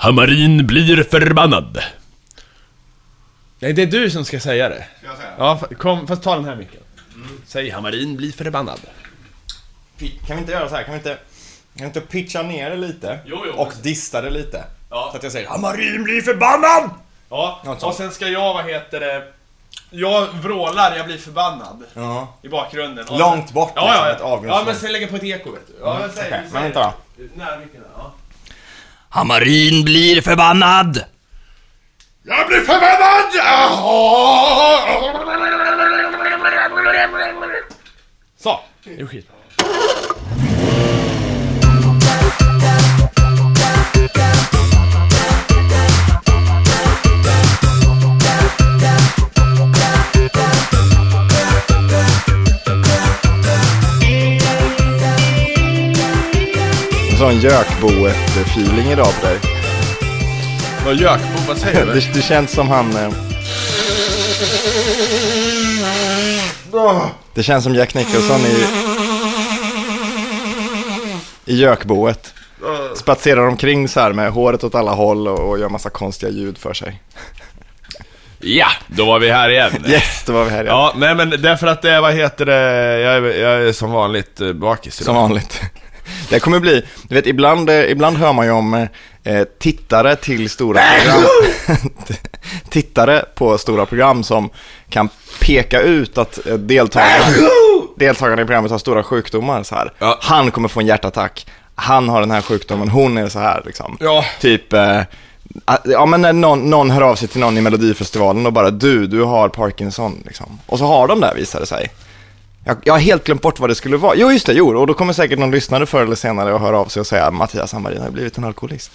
Hamarin blir förbannad. Nej, det är du som ska säga det. Ska jag säga? Ja, kom, fast ta den här micken. Säg Hamarin blir förbannad. Kan vi inte göra så här? Kan vi inte, kan vi inte pitcha ner det lite? Jo, jo, och dista det lite? Ja. Så att jag säger Hamarin blir förbannad! Ja, Något sånt. och sen ska jag, vad heter det... Jag vrålar, jag blir förbannad. Ja. I bakgrunden. Och Långt bort, Ja, liksom, ja, ett ja. ja, men sen lägga på ett eko, vet du. Ja, men säg, Okej, säg men vänta då. Nära micken där, ja. Hamarin blir förbannad! Jag blir förbannad! Så, det är skit. Sån gökboet-feeling idag på dig. Vad gökbo, vad säger du? Det, det känns som han... Eh... Det känns som Jack Nicholson i... I gökboet. Spatserar omkring så här med håret åt alla håll och, och gör massa konstiga ljud för sig. Ja, då var vi här igen. Yes, då var vi här igen. Ja, nej men därför att det, vad heter det, jag är, jag är som vanligt eh, bakis idag. Som vanligt. Det kommer bli, du vet ibland, eh, ibland hör man ju om eh, tittare till stora program. tittare på stora program som kan peka ut att eh, deltagarna, deltagarna i programmet har stora sjukdomar så här. Ja. Han kommer få en hjärtattack. Han har den här sjukdomen, hon är så här liksom. Ja. Typ, eh, ja men när någon, någon hör av sig till någon i Melodifestivalen och bara du, du har Parkinson liksom. Och så har de det visar det sig. Jag, jag har helt glömt bort vad det skulle vara. Jo, just det, jo, och då kommer säkert någon lyssnare förr eller senare att höra av sig och säga Mattias Hammarin har blivit en alkoholist.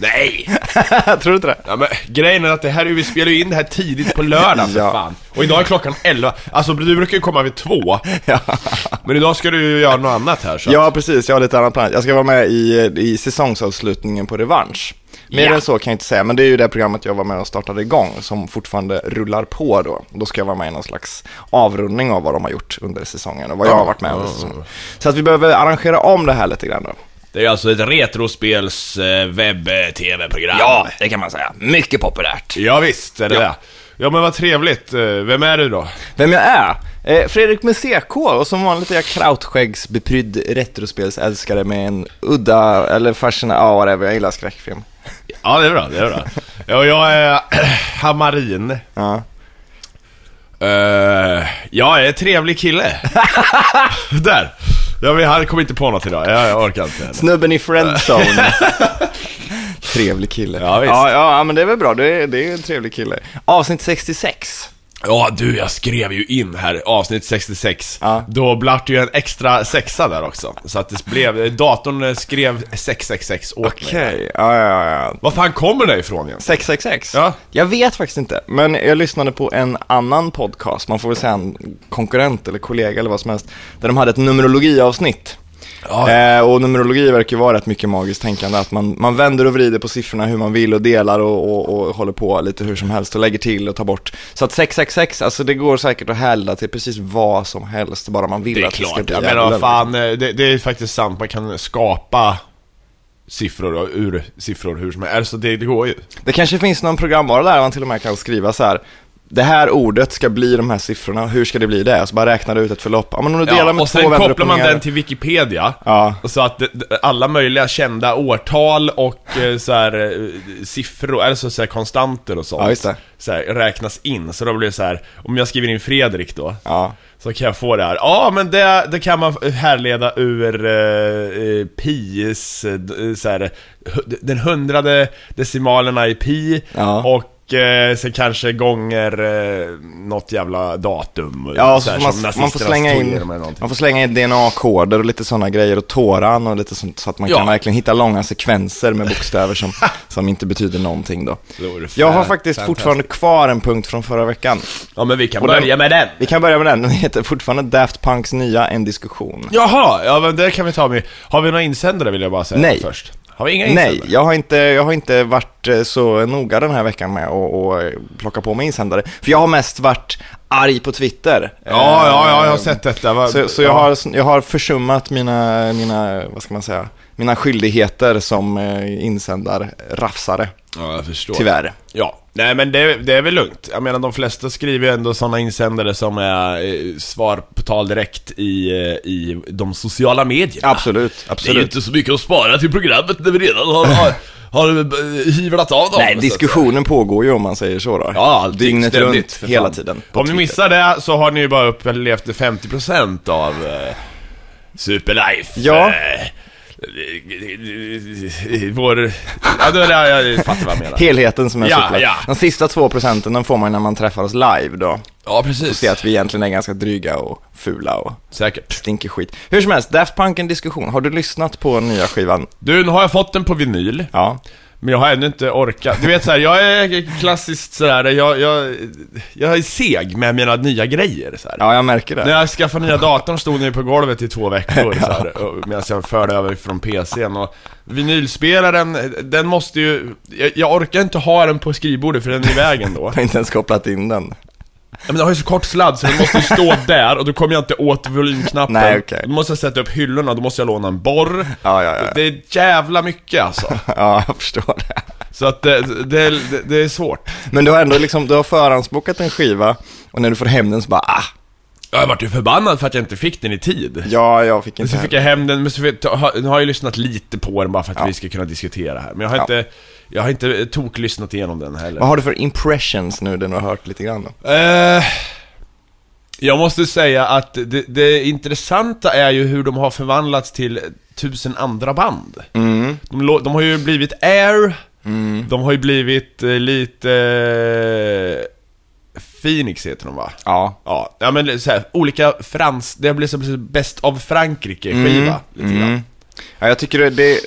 Nej! Tror du inte det? Ja, men grejen är att det här, är vi spelar ju in det här tidigt på lördag för Ja. fan. Och idag är klockan 11. Alltså du brukar ju komma vid två. Ja. Men idag ska du ju göra något annat här så ja, precis. Jag har lite annat plan. Jag ska vara med i, i säsongsavslutningen på Revansch. Mer Ja. än så kan jag inte säga, men det är ju det programmet jag var med och startade igång som fortfarande rullar på då. Då ska jag vara med i någon slags avrundning av vad de har gjort under säsongen och vad jag har varit med under säsongen. Så att vi behöver arrangera om det här lite grann då. Det är alltså ett retrospels eh, webb-tv-program. Ja, det kan man säga. Mycket populärt. Ja, visst är det Ja. det. Ja men vad trevligt. Eh, Vem är du då? Vem jag är? Eh, Fredrik med CK och som vanligt är jag krautskäggsbeprydd retrospelsälskare med en udda, eller fascinerande, ja whatever, jag gillar skräckfilm. Ja det är bra, det är bra. Ja, jag är Hamarin. Ja. Uh, jag är en trevlig kille. Där. Jag vet- han kom inte på något idag, jag, jag orkar inte. Snubben i friendzone. trevlig kille. Ja, visst. ja, ja, men det är väl bra, det är, det är en trevlig kille. Avsnitt 66. Ja du, jag skrev ju in här avsnitt 66. Ja. Då blev ju en extra sexa där också. Så att det blev, datorn skrev 666 åt. Okej, ja, ja, ja. Var fan kommer det ifrån egentligen? 666? Ja. Jag vet faktiskt inte, men jag lyssnade på en annan podcast, man får väl säga en konkurrent eller kollega eller vad som helst, där de hade ett numerologiavsnitt. Ja. Eh, och numerologi verkar ju vara rätt mycket magiskt tänkande, att man, man vänder och vrider på siffrorna hur man vill och delar och, och, och håller på lite hur som helst och lägger till och tar bort. Så att 666, alltså det går säkert att hälla till precis vad som helst, bara man vill Det att det ska klart, bli menar jävla- vad fan, eh, det, det är faktiskt sant, man kan skapa siffror ur siffror hur som helst, alltså det, det går ju. Det kanske finns någon programvara där man till och med kan skriva så här. Det här ordet ska bli de här siffrorna, hur ska det bli det? Så bara räknar du ut ett förlopp. Ja men om du delar Ja, med och två sen kopplar man den till Wikipedia, Ja. så att alla möjliga kända årtal och eh, så här, eh, siffror, alltså så här konstanter och sånt, Ja, just det. Så här, räknas in. Så då blir det så här, om jag skriver in Fredrik då, Ja. så kan jag få det här. Ja, men det, det kan man härleda ur eh, eh, pis, eh, så här, den hundrade decimalerna i pi Ja. och eh, sen kanske gånger eh, något jävla datum. Ja, så så man, man, får slänga in, man får slänga in DNA-koder och lite sådana grejer och tåran och lite sånt så att man Ja. kan verkligen hitta långa sekvenser med bokstäver som, som inte betyder någonting då. Jag har faktiskt fortfarande kvar en punkt från förra veckan. Ja, men vi kan Och den- börja med den. Vi kan börja med den, den heter fortfarande Daft Punks nya En diskussion. Jaha, ja men det kan vi ta med. Har vi några insändare vill jag bara säga Nej. först? Har vi inga insändare? Nej, jag har, inte, jag har inte varit eh, så noga den här veckan med att eh, plocka på mig insändare. För jag har mest varit arg på Twitter. Ja, ja, ja, jag har Eh, sett detta. Va- Så, så jag, ja. har, jag har försummat mina, mina, vad ska man säga, mina skyldigheter som eh, insändar-rafsare, Ja, jag förstår. tyvärr. Ja, nej men det, det är väl lugnt. Jag menar de flesta skriver ju ändå sådana insändare som är eh, svar på tal direkt i, eh, i de sociala medierna. Absolut, Det är ju absolut. inte så mycket att spara till programmet när vi redan har, har, har eh, hyvlat av dem. Nej, diskussionen pågår ju om man säger så då. Ja, Dygnet runt, hela tiden. Om ni missar det så har ni ju bara upplevt 50% av eh, Superlife. Ja. Eh, vår... Ja, då, jag, jag fattar vad jag menar. Helheten som är Ja, ja. De sista två procenten, den får man när man träffar oss live då. Ja, Och precis. ser att vi egentligen är ganska dryga och fula och Säkert. stinker skit. Hur som helst, Daft Punk en diskussion. Har du lyssnat på nya skivan? Du, nu har jag fått den på vinyl. Ja. Men jag har ännu inte orkat. Du vet så här, jag är klassiskt sådär, jag, jag, jag är seg med mina nya grejer så här. Ja, jag märker det. När jag skaffade nya datorn stod ni på golvet i två veckor så här, och- medan jag förde över från PCn och vinylspelaren, den måste ju, jag, jag orkar inte ha den på skrivbordet för den är i vägen då. Jag har inte ens kopplat in den. Ja, Men den har ju så kort sladd så den måste ju stå där och då kommer jag inte åt volymknappen. Nej, okej. Då måste jag sätta upp hyllorna, då måste jag låna en borr. Ja, ja, ja. Det är jävla mycket alltså. Ja, jag förstår det. Så att det, det, det, det är svårt. Men du har ändå liksom, du har förhandsbokat en skiva och när du får hem den så bara, ah, Jag vart ju förbannad för att jag inte fick den i tid. ja, jag fick inte Så fick jag hem den, men så nu har jag ju lyssnat lite på den bara för att Ja. vi ska kunna diskutera här. Men jag har Ja. inte, jag har inte tok-lyssnat igenom den heller. Vad har du för impressions nu, den du har hört lite grann då? Eh, jag måste säga att det, det intressanta är ju hur de har förvandlats till tusen andra band. Mm. De, de har ju blivit Air, de har ju blivit eh, lite... eh, Phoenix heter de va? Ja. Ja, ja men så här, olika frans... Det har blivit som bäst av Frankrike-skiva, lite grann. Mm. Ja, jag tycker det,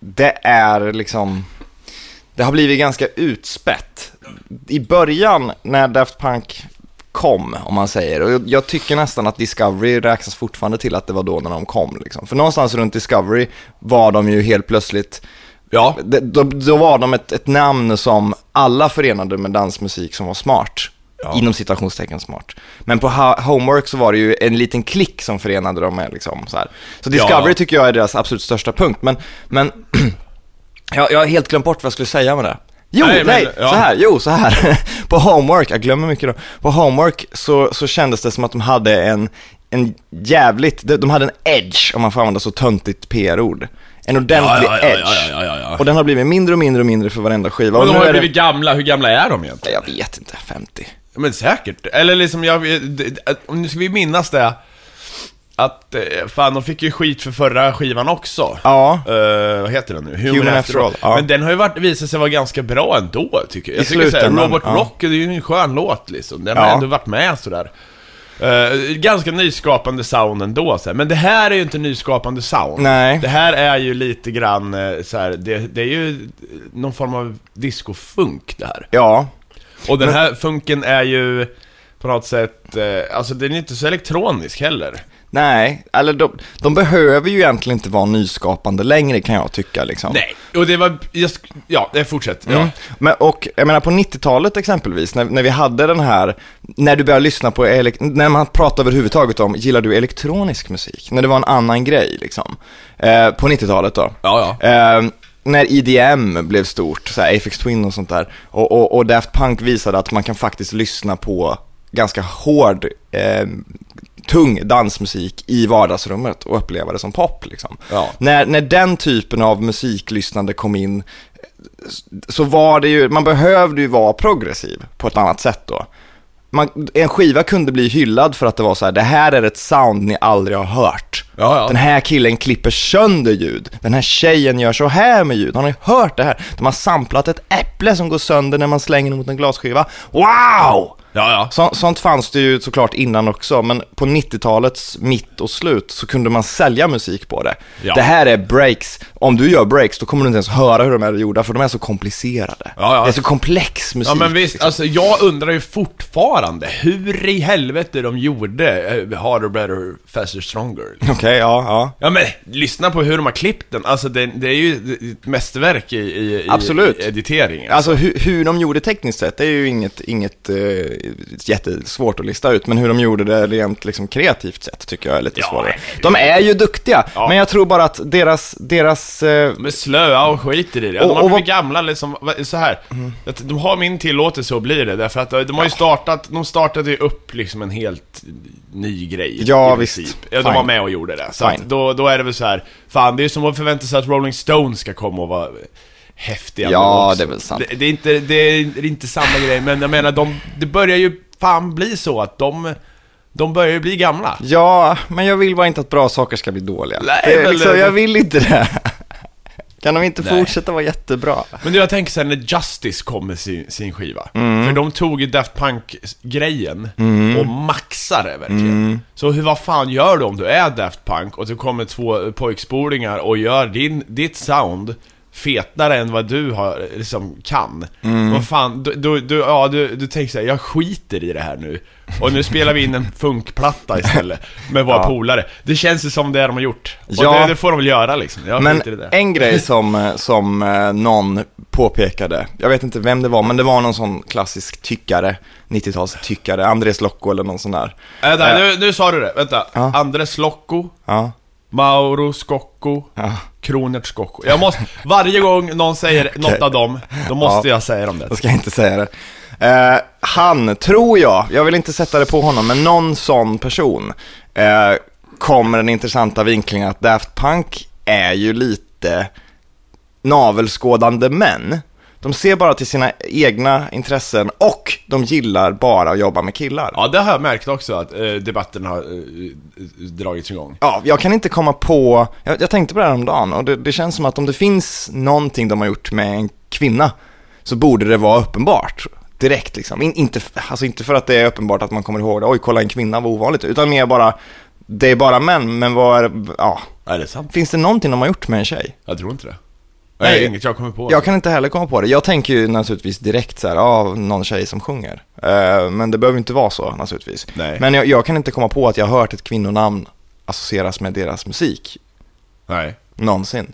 det är liksom, det har blivit ganska utspätt. I början när Daft Punk kom, om man säger, och jag, tycker nästan att Discovery räknas fortfarande till att det var då när de kom. Liksom. För någonstans runt Discovery var de ju helt plötsligt Ja, då, då var de ett, ett namn som alla förenade med dansmusik som var smart. Ja. Inom citationstecken smart. Men på Homework så var det ju en liten klick som förenade dem med liksom så här. Så Discovery Ja. tycker jag är deras absolut största punkt. Men, men jag, jag har helt glömt bort vad jag skulle säga med det. Jo, Nej, nej, men, ja. så här, jo, så här. på Homework, jag glömmer mycket då. På Homework så, så kändes det som att de hade en, en jävligt, de de hade en edge, om man får använda så töntigt PR-ord. En ordentlig ja, ja, edge. ja. Och den har blivit mindre och mindre och mindre för varenda skiva. Och de har ju är det- blivit gamla, hur gamla är de egentligen? Jag vet inte, 50. Ja, Men säkert. Eller liksom, jag, nu ska vi minnas det. Att, eh, fan de fick ju skit för förra skivan också. Ja. Eh, vad heter den nu? Human, Human After All. Ja. Men den har ju varit, visat sig vara ganska bra ändå, tycker jag. Jag I tycker såhär, Robert ja. Rock, det är ju en skön låt liksom. Den har Ja. ändå varit med sådär. Uh, ganska nyskapande sound ändå, så här. men det här är ju inte nyskapande sound. Nej. Det här är ju lite grann uh, så här, det, det är ju någon form av discofunk det här. Ja, Och den här funken är ju på något sätt, alltså den är inte så elektronisk heller. Nej, eller de, de behöver ju egentligen inte vara nyskapande längre kan jag tycka liksom. Nej, och det var, sk- ja, det fortsätt. Mm. Ja. Men, och jag menar på 90-talet exempelvis, när, när vi hade den här, när du började lyssna på, när man pratade överhuvudtaget om, gillar du elektronisk musik? När det var en annan grej liksom. Eh, på 90-talet då. Ja, ja. Eh, när EDM blev stort, så här Aphex Twin och sånt där, och, och, och Daft Punk visade att man kan faktiskt lyssna på ganska hård, eh, tung dansmusik i vardagsrummet och uppleva det som pop liksom. Ja. När, när den typen av musiklyssnande kom in, så var det ju, man behövde ju vara progressiv på ett annat sätt då. Man, en skiva kunde bli hyllad för att det var så här, det här är ett sound ni aldrig har hört. Ja, ja. Den här killen klipper sönder ljud. Den här tjejen gör så här med ljud. Har ni hört det här? De har samplat ett äpple som går sönder när man slänger det mot en glasskiva. Wow! Ja, ja. Så, sånt fanns det ju såklart innan också, men på 90-talets mitt och slut så kunde man sälja musik på det. Ja. Det här är breaks. Om du gör breaks, då kommer du inte ens höra hur de är gjorda, för de är så komplicerade. Ja, ja. Det är så komplex musik. Ja men visst, alltså jag undrar ju fortfarande hur i helvete de gjorde uh, Harder, Better, Faster, Stronger. Okej, ja, ja. Ja men, lyssna på hur de har klippt den, alltså det, det är ju ett mästerverk i, i, i, Absolut. i editeringen. Alltså hur, hur de gjorde tekniskt sett, det är ju inget, inget, eh, jättesvårt att lista ut, men hur de gjorde det rent liksom kreativt sett tycker jag är lite Ja, svårare. De är ju duktiga, Ja. men jag tror bara att deras, deras eh, De är slöa och skiter i det. De Och- har och blivit vad- gamla liksom, så här. Att de har min tillåtelse att bli det, därför att de har ju startat, de startade ju upp liksom en helt ny grej. Ja, visst. Ja, de Fine. var med och gjorde det. Så Fine. då, då är det väl så här. fan det är som att förvänta sig att Rolling Stones ska komma och vara häftiga Ja, också. det är väl sant. Det, det, är inte, det är inte samma grej, men jag menar, de, det börjar ju fan bli så att de, de börjar ju bli gamla. Ja, men jag vill bara inte att bra saker ska bli dåliga. Nej, det är men- liksom, jag vill inte det. Kan de inte Nej. fortsätta vara jättebra? Men du, jag tänker sen när Justice kom med sin, sin skiva. Mm. För de tog ju Daft Punk-grejen och maxade det verkligen. Mm. Så hur, vad fan gör du om du är Daft Punk och det kommer två pojkspolingar och gör din, ditt sound fetare än vad du har, liksom, kan. Mm. Vad fan, du, du, du, ja, du, du tänker såhär, jag skiter i det här nu. Och nu spelar vi in en funkplatta istället med våra Ja. polare. Det känns ju som det de har gjort. Och Ja. det, det får de väl göra liksom. Jag Men i det. en grej som, eh, som eh, någon påpekade, jag vet inte vem det var, men det var någon sån klassisk tyckare, 90-talstyckare, Andres Locco eller någon sån där. Vänta, Eh, nu, nu sa du det. Vänta. Ja. Andres Locco, Ja, Mauro Scocco, ja. Kronert Scocco. Jag måste, varje gång någon säger något av dem, då måste Ja. jag säga dem det. Då ska jag inte säga det. Eh, han, tror jag, jag vill inte sätta det på honom, men någon sån person eh, kommer den intressanta vinklingen att Daft Punk är ju lite navelskådande män. De ser bara till sina egna intressen och de gillar bara att jobba med killar. Ja, det har jag märkt också att eh, debatten har eh, dragits igång. Ja, jag kan inte komma på, jag, jag tänkte på det här om dagen och det, det känns som att om det finns någonting de har gjort med en kvinna så borde det vara uppenbart direkt liksom. In, inte, alltså inte för att det är uppenbart att man kommer ihåg det, oj kolla en kvinna var ovanligt, utan mer bara, det är bara män, men vad är, ja, Är det sant? finns det någonting de har gjort med en tjej? Jag tror inte det. Nej. Nej, inget jag kommer på. Jag kan inte heller komma på det. Jag tänker ju naturligtvis direkt så här, ja, någon tjej som sjunger. Eh, men det behöver inte vara så naturligtvis. Nej. Men jag, jag kan inte komma på att jag har hört ett kvinnonamn associeras med deras musik, Nej. någonsin.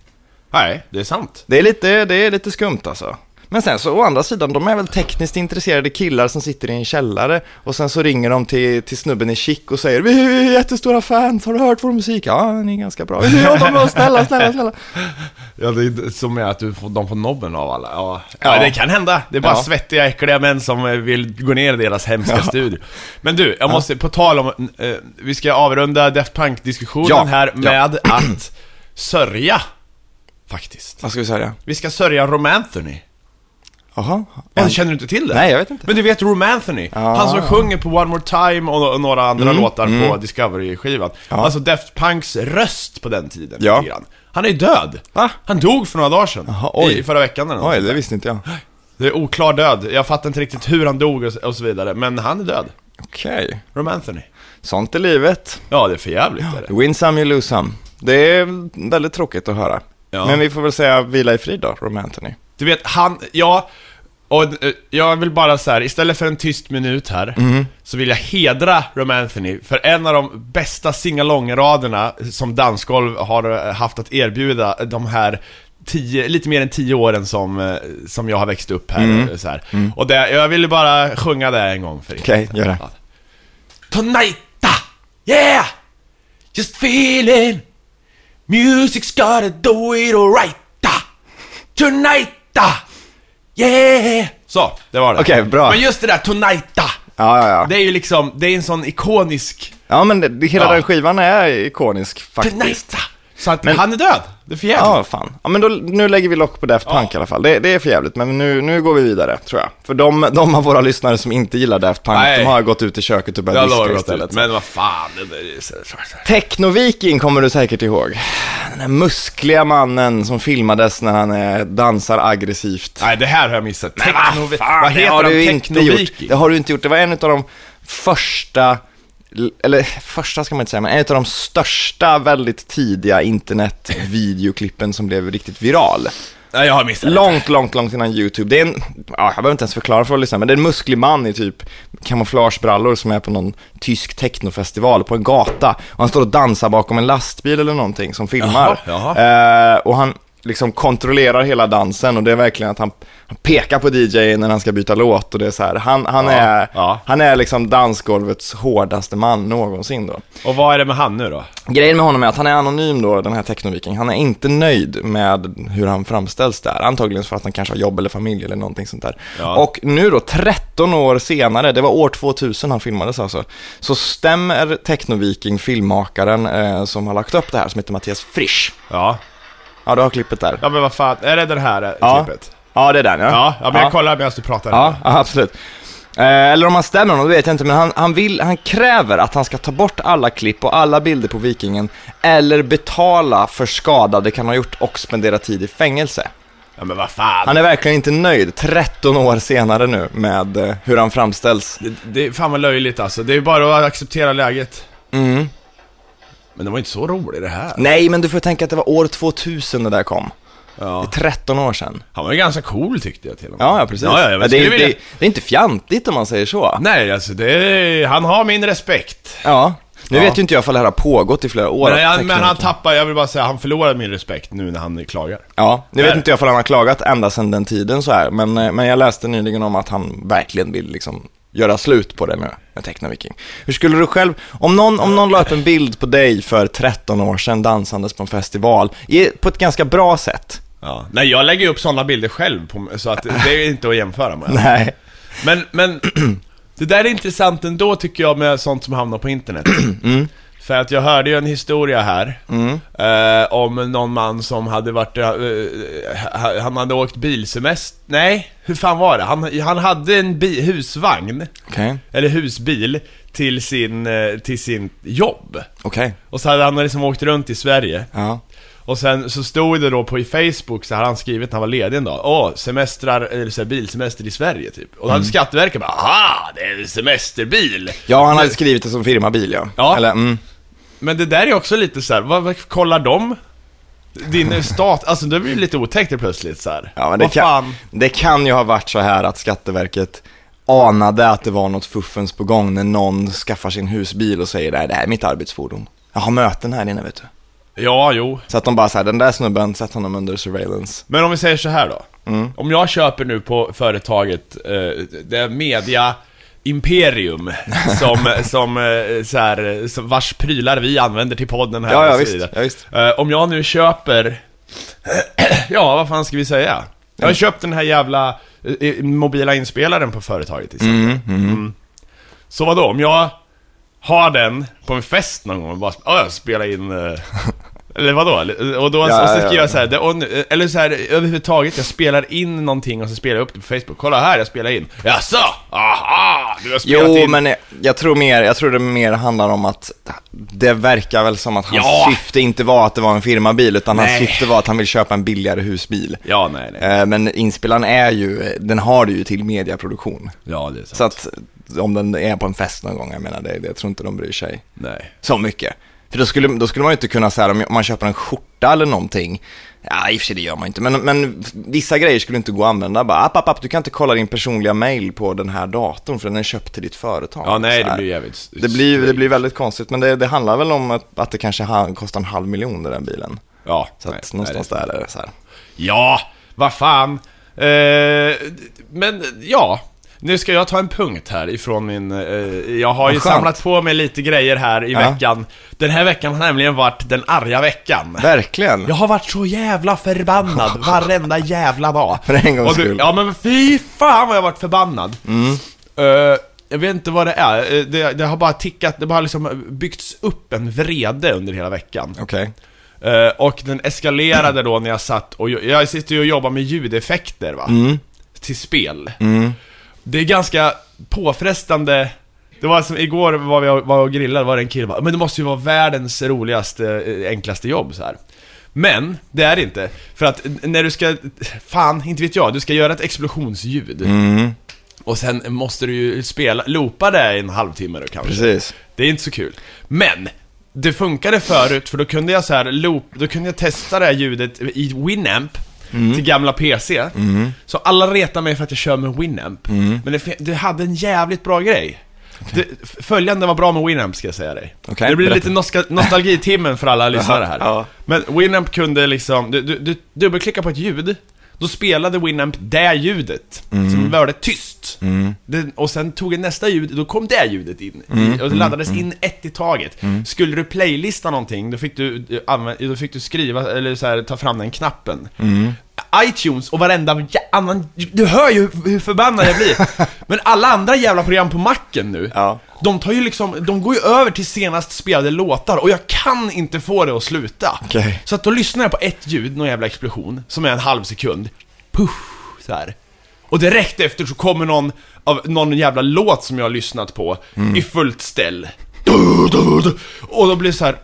Nej, det är sant. Det är lite, det är lite skumt alltså. Men sen så å andra sidan, de är väl tekniskt intresserade killar som sitter i en källare och sen så ringer de till, till snubben i Chic och säger Vi är jättestora fans, har du hört vår musik? Ja, ni är ganska bra. Jobba med oss? Snälla, snälla, snälla. Ja, det är som är att du får dem på nobben av alla. Ja, ja. Ja. det kan hända. Det är bara Ja. svettiga, äckliga män som vill gå ner i deras hemska studio. Men du, jag måste, på tal om, eh, vi ska avrunda Def Punk-diskussionen Ja, här ja. med att sörja. Faktiskt. Vad ska vi säga? Vi ska sörja Romanthony. Jaha? Ja, känner du inte till det? Nej, jag vet inte. Men du vet Romanthony? Ja. Han som sjunger på One More Time och, och några andra Mm, låtar mm. på Discovery-skivan. Ja. Alltså Def Punks röst på den tiden. Ja. grann. Han är död. Va? Han dog för några dagar sedan. Jaha, oj. I förra veckan eller något Oj, det visste inte jag. Det är oklar död. Jag fattar inte riktigt hur han dog och, och så vidare. Men han är död. Okej. Romanthony. Sånt är livet. Ja, det är för jävligt är det. Win some, you lose some. Det är väldigt tråkigt att höra. Ja. Men vi får väl säga vila i frid då, Romanthony. Du vet, han, ja, och eh, jag vill bara så här, istället för en tyst minut här, Mm. så vill jag hedra Romanthony för en av de bästa singalong-raderna som Dansgolv har eh, haft att erbjuda de här tio, lite mer än tio åren som, eh, som jag har växt upp här. Mm. Så här. Och det, jag ville bara sjunga det en gång för er. Okej, gör det. Tonighta, yeah! Just feeling Music's gotta do it alrighta Tonighta, yeah! Så, det var det. Okej, bra. Men just det där, tonighta! Ja, ja, ja. Det är ju liksom, det är en sån ikonisk Ja, men det, det, hela Ja. den skivan är ikonisk faktiskt. Tonighta! Så att Men- han är död. Det är för jävligt. Ja, fan. Ja, men då, nu lägger vi lock på Daft Punk Ja. i alla fall. Det, det är för jävligt, men nu, nu går vi vidare, tror jag. För de, de av våra lyssnare som inte gillar Daft Punk, Nej. de har gått ut i köket och börjat diska istället. ut, men vad fan. Det, det, det, det, Technoviking kommer du säkert ihåg. Den här muskliga mannen som filmades när han eh, dansar aggressivt. Nej, det här har jag missat. Men Techno, vad heter har han? du inte gjort. Technoviki? Det har du inte gjort. Det var en av de första, eller första ska man inte säga, men en av de största väldigt tidiga internetvideoklippen som blev riktigt viral. Nej, jag har missat. Långt, långt, långt innan YouTube. Det är en, ja, jag behöver inte ens förklara för att lyssna, men det är en musklig man i typ kamouflagebrallor som är på någon tysk technofestival på en gata. Och han står och dansar bakom en lastbil eller någonting som filmar. Jaha, jaha. Eh, och han, liksom kontrollerar hela dansen och det är verkligen att han, han pekar på DJ när han ska byta låt och det är så här, han, han Ja, är, ja. han är liksom dansgolvets hårdaste man någonsin då. Och vad är det med han nu då? Grejen med honom är att han är anonym då, den här technoviking. Han är inte nöjd med hur han framställs där. Antagligen för att han kanske har jobb eller familj eller någonting sånt där. Ja. Och nu då, 13 år senare, det var år 2000 han filmades alltså, så stämmer technoviking, filmmakaren eh, som har lagt upp det här, som heter Mattias Frisch. Ja. Ja, du har klippet där. Ja men vad fan, är det den här eh, Ja. klippet? Ja, det är den ja. Ja, ja men jag kollar medan du pratar. Ja, ja absolut. Eh, eller om han stämmer honom, det vet jag inte, men han, han, vill, han kräver att han ska ta bort alla klipp och alla bilder på Vikingen, eller betala för skada det kan ha gjort och spendera tid i fängelse. Ja men vad fan. Han är verkligen inte nöjd, 13 år senare nu, med eh, hur han framställs. Det, det är fan vad löjligt alltså. Det är bara att acceptera läget. Mm. Men det var inte så roligt det här. Nej, men du får tänka att det var år 2000 det där kom. Ja. Det är 13 år sedan. Han var ju ganska cool tyckte jag till och med. Ja, ja precis. Ja, ja, det, är, vilja... det, det är inte fjantigt om man säger så. Nej, alltså det är... Han har min respekt. Ja. Nu vet ju inte jag ifall det här har pågått i flera år. Men, att han, men han tappar, jag vill bara säga, han förlorar min respekt nu när han klagar. Ja, nu vet inte jag ifall han har klagat ända sedan den tiden så här, men, eh, men jag läste nyligen om att han verkligen vill liksom göra slut på det med, med Technoviking. Hur skulle du själv, om någon, om någon la upp en bild på dig för 13 år sedan dansandes på en festival, i, på ett ganska bra sätt. Ja. Nej, jag lägger upp sådana bilder själv, på, så att det är inte att jämföra med. Nej. Men, men det där är intressant ändå tycker jag med sånt som hamnar på internet. För att jag hörde ju en historia här eh, om någon man som hade varit, eh, eh, han hade åkt bilsemester, nej, hur fan var det? Han, han hade en bi, husvagn, Okej, eller husbil, till sin, eh, till sin jobb. okej. Och så hade han liksom åkt runt i Sverige. Ja. Och sen så stod det då på i Facebook, så hade han skrivit när han var ledig en dag Åh, semestrar, eller så här, bilsemester i Sverige typ Och då hade Skatteverket bara Aha, det är en semesterbil! Ja, han hade skrivit det som firmabil ja. Ja. Eller, mm. Men det där är också lite så här, vad, vad kollar de? Din stat, alltså det blir lite otäckt plötsligt så här. Ja, men det Vad kan, fan? det kan ju ha varit så här att Skatteverket anade att det var något fuffens på gång när någon skaffar sin husbil och säger "Nej, det här är mitt arbetsfordon. Jag har möten här inne vet du. Ja, jo Så att de bara säger den där snubben, sätt honom under surveillance. Men om vi säger så här då Mm. Om jag köper nu på företaget, eh, det media Imperium som, som, eh, så här, som vars prylar vi använder till podden här Ja, ja och så visst. vidare. Ja, visst. Eh, om jag nu köper, ja vad fan ska vi säga? Jag har köpt den här jävla eh, mobila inspelaren på företaget till exempel. Mm. Så vadå, om jag har den på en fest någon gång och bara, ja jag spelar in eller vadå? Och då Ja, så, så ja, skriver ja. jag så här, det, och, eller så här, överhuvudtaget, jag spelar in någonting och så spelar jag upp det på Facebook. Kolla här, jag spelar in. Jaså? Aha! Du har spelat Jo, in. men jag, jag tror mer, jag tror det mer handlar om att det verkar väl som att hans Ja. syfte inte var att det var en firmabil, utan hans Nej. syfte var att han vill köpa en billigare husbil. Ja, nej, nej. Eh, Men inspelaren är ju, den har du ju till mediaproduktion. Ja, det är sant. Så att om den är på en fest någon gång, jag menar det, det jag tror inte de bryr sig Nej. så mycket. För då skulle, då skulle man ju inte kunna säga om man köper en skjorta eller någonting, ja i och för sig det gör man inte, men, men vissa grejer skulle inte gå att använda. Bara, app, app, app, du kan inte kolla din personliga mail på den här datorn för den är köpt till ditt företag. Ja, nej, det blir jävligt... det blir, det blir väldigt konstigt, men det, det handlar väl om att, att det kanske kostar en halv miljon den bilen. Ja. Så nej, att någonstans nej, det- där är det så här. Ja, vad fan. Eh, men, ja. Nu ska jag ta en punkt här ifrån min... Eh, jag har ju Vad skönt. samlat på mig lite grejer här i Ja. veckan. Den här veckan har nämligen varit den arga veckan. Verkligen. Jag har varit så jävla förbannad varenda jävla dag. För en gångs Och du- skull. Ja men fy fan vad jag har varit förbannad. Mm. Eh, jag vet inte vad det är. Eh, det, det har bara tickat, det har bara liksom byggts upp en vrede under hela veckan. Okej. Eh, och den eskalerade då när jag satt och jag sitter ju och jobbar med ljudeffekter va? Till spel. Det är ganska påfrestande det var som igår var vi var och grillade, var det en kille bara, men det måste ju vara världens roligaste, eh, enklaste jobb så här. Men, det är det inte. För att när du ska, fan, inte vet jag, du ska göra ett explosionsljud. Mm, Och sen måste du ju spela, loopa det i en halvtimme då kanske. precis. Det är inte så kul. Men, det funkade förut för då kunde jag så här loop, då kunde jag testa det här ljudet i Winamp till gamla PC. Så alla retar mig för att jag kör med Winamp. Men det, det hade en jävligt bra grej. Det, f- följande var bra med Winamp ska jag säga dig. Okej, det blir berätta. lite nostalgitimmen för alla lyssnare här. Ja. Men Winamp kunde liksom, du, du, du dubbelklickade på ett ljud, då spelade Winamp det ljudet, Mm. som var det tyst. Det, och sen tog det nästa ljud, då kom det ljudet in. Mm. och det laddades in ett i taget. Skulle du playlista någonting, då fick du, anvä- då fick du skriva, eller så här, ta fram den knappen. Mm. iTunes och varenda jä- annan, du hör ju hur- förbannad jag blir. Men alla andra jävla program på macken nu, Ja. de tar ju liksom, de går ju över till senast spelade låtar och jag kan inte få det att sluta. Okej. Så att då lyssnar jag på ett ljud, någon jävla explosion, som är en halv sekund. Puff, så här. Och direkt efter så kommer någon av någon jävla låt som jag har lyssnat på i fullt ställ. Och då blir det så här.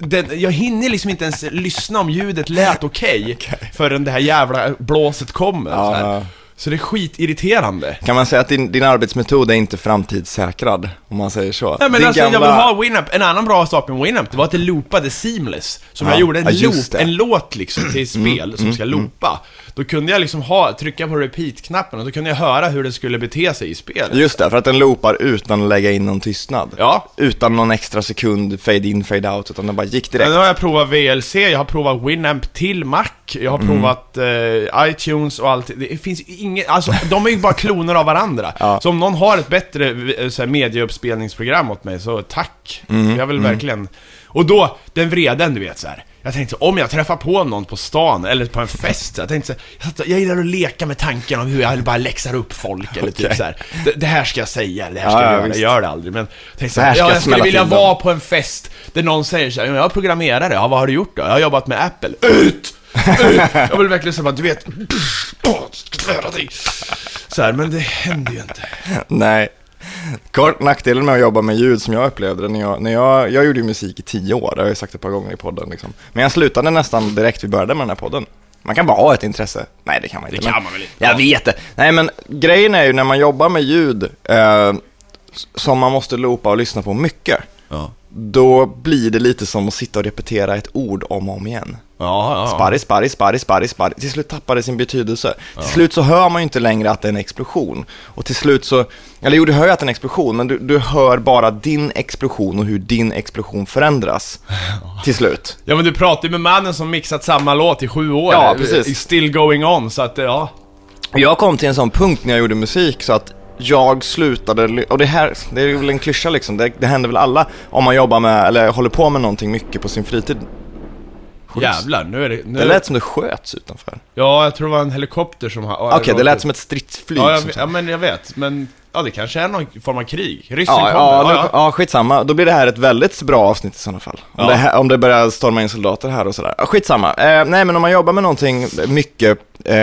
Den, jag hinner liksom inte ens lyssna om ljudet lät okej förrän det här jävla blåset kommer. Ja, så, så det är skitirriterande. Kan man säga att din, din arbetsmetod är inte framtidssäkrad, om man säger så? Nej men din alltså jag vill ha Winamp, en annan bra sak med Winamp, det var att det loopade seamless. Som Ja, jag gjorde en ja, loop, det. Mm, en låt liksom till spel som ska loopa. Då kunde jag liksom ha, trycka på repeat-knappen och då kunde jag höra hur det skulle bete sig i spelet. Just det, för att den loopar utan att lägga in någon tystnad. Ja. Utan någon extra sekund, fade in, fade out, utan den bara gick Men direkt. nu har jag provat VLC, jag har provat Winamp till Mac, jag har Mm. provat eh, iTunes och allt. Det finns inget, alltså de är ju bara kloner av varandra. Ja. Så om någon har ett bättre eh, så här, medieuppspelningsprogram åt mig, så tack. Mm. Jag vill verkligen... Och då, den vreden du vet så här. Jag tänkte, om jag träffar på någon på stan eller på en fest, så jag tänkte så jag, gillar att leka med tanken om hur jag bara läxar upp folk eller typ Okej. så här. Det, det här ska jag säga, det här ska Ja, jag ja, göra, jag gör det aldrig. Men tänkte så här ja, jag skulle vilja vara på en fest där någon säger så här, "Ja, jag är programmerare, ja, vad har du gjort då? Jag har jobbat med Apple. Ut! Jag vill verkligen säga, du vet, svära dig. Så här, men det händer ju inte. Nej. Kort nackdelen med att jobba med ljud som jag upplevde det när jag, när jag, jag gjorde ju musik i tio år, det har jag sagt ett par gånger i podden liksom. Men jag slutade nästan direkt vi började med den här podden. Man kan bara ha ett intresse. Nej, det kan man inte. Det kan man väl inte? Jag vet det. Nej, men grejen är ju när man jobbar med ljud eh, som man måste loopa och lyssna på mycket, Ja. då blir det lite som att sitta och repetera ett ord om och om igen. Ja, ja. Sparri, sparri, sparri, sparri, sparri. Till slut tappar det sin betydelse. Till slut så hör man ju inte längre att det är en explosion. Och till slut så, eller jo, du hör ju att det är en explosion, men du, du hör bara din explosion och hur din explosion förändras. Till slut. Ja men du pratar ju med mannen som mixat samma låt i sju år. Ja, precis. Still going on, så att ja. Jag kom till en sån punkt när jag gjorde musik så att jag slutade, och det här, det är väl en klyscha liksom, det, det händer väl alla om man jobbar med, eller håller på med någonting mycket på sin fritid. Jävlar, nu är det... Nu Det lät som det sköts utanför. Ja, jag tror det var en helikopter som har... Okej, det lät som ett stridsflyg. Ja, jag, som vet- ja, men jag vet. Men, ja det kanske är någon form av krig. Ryssen Ja, kommer. ja, nu, ja, skitsamma. Då blir det här ett väldigt bra avsnitt i sådana fall. Om, Ja. det, här, om det börjar storma in soldater här och sådär. Ja, skitsamma. Eh, nej, men om man jobbar med någonting mycket eh,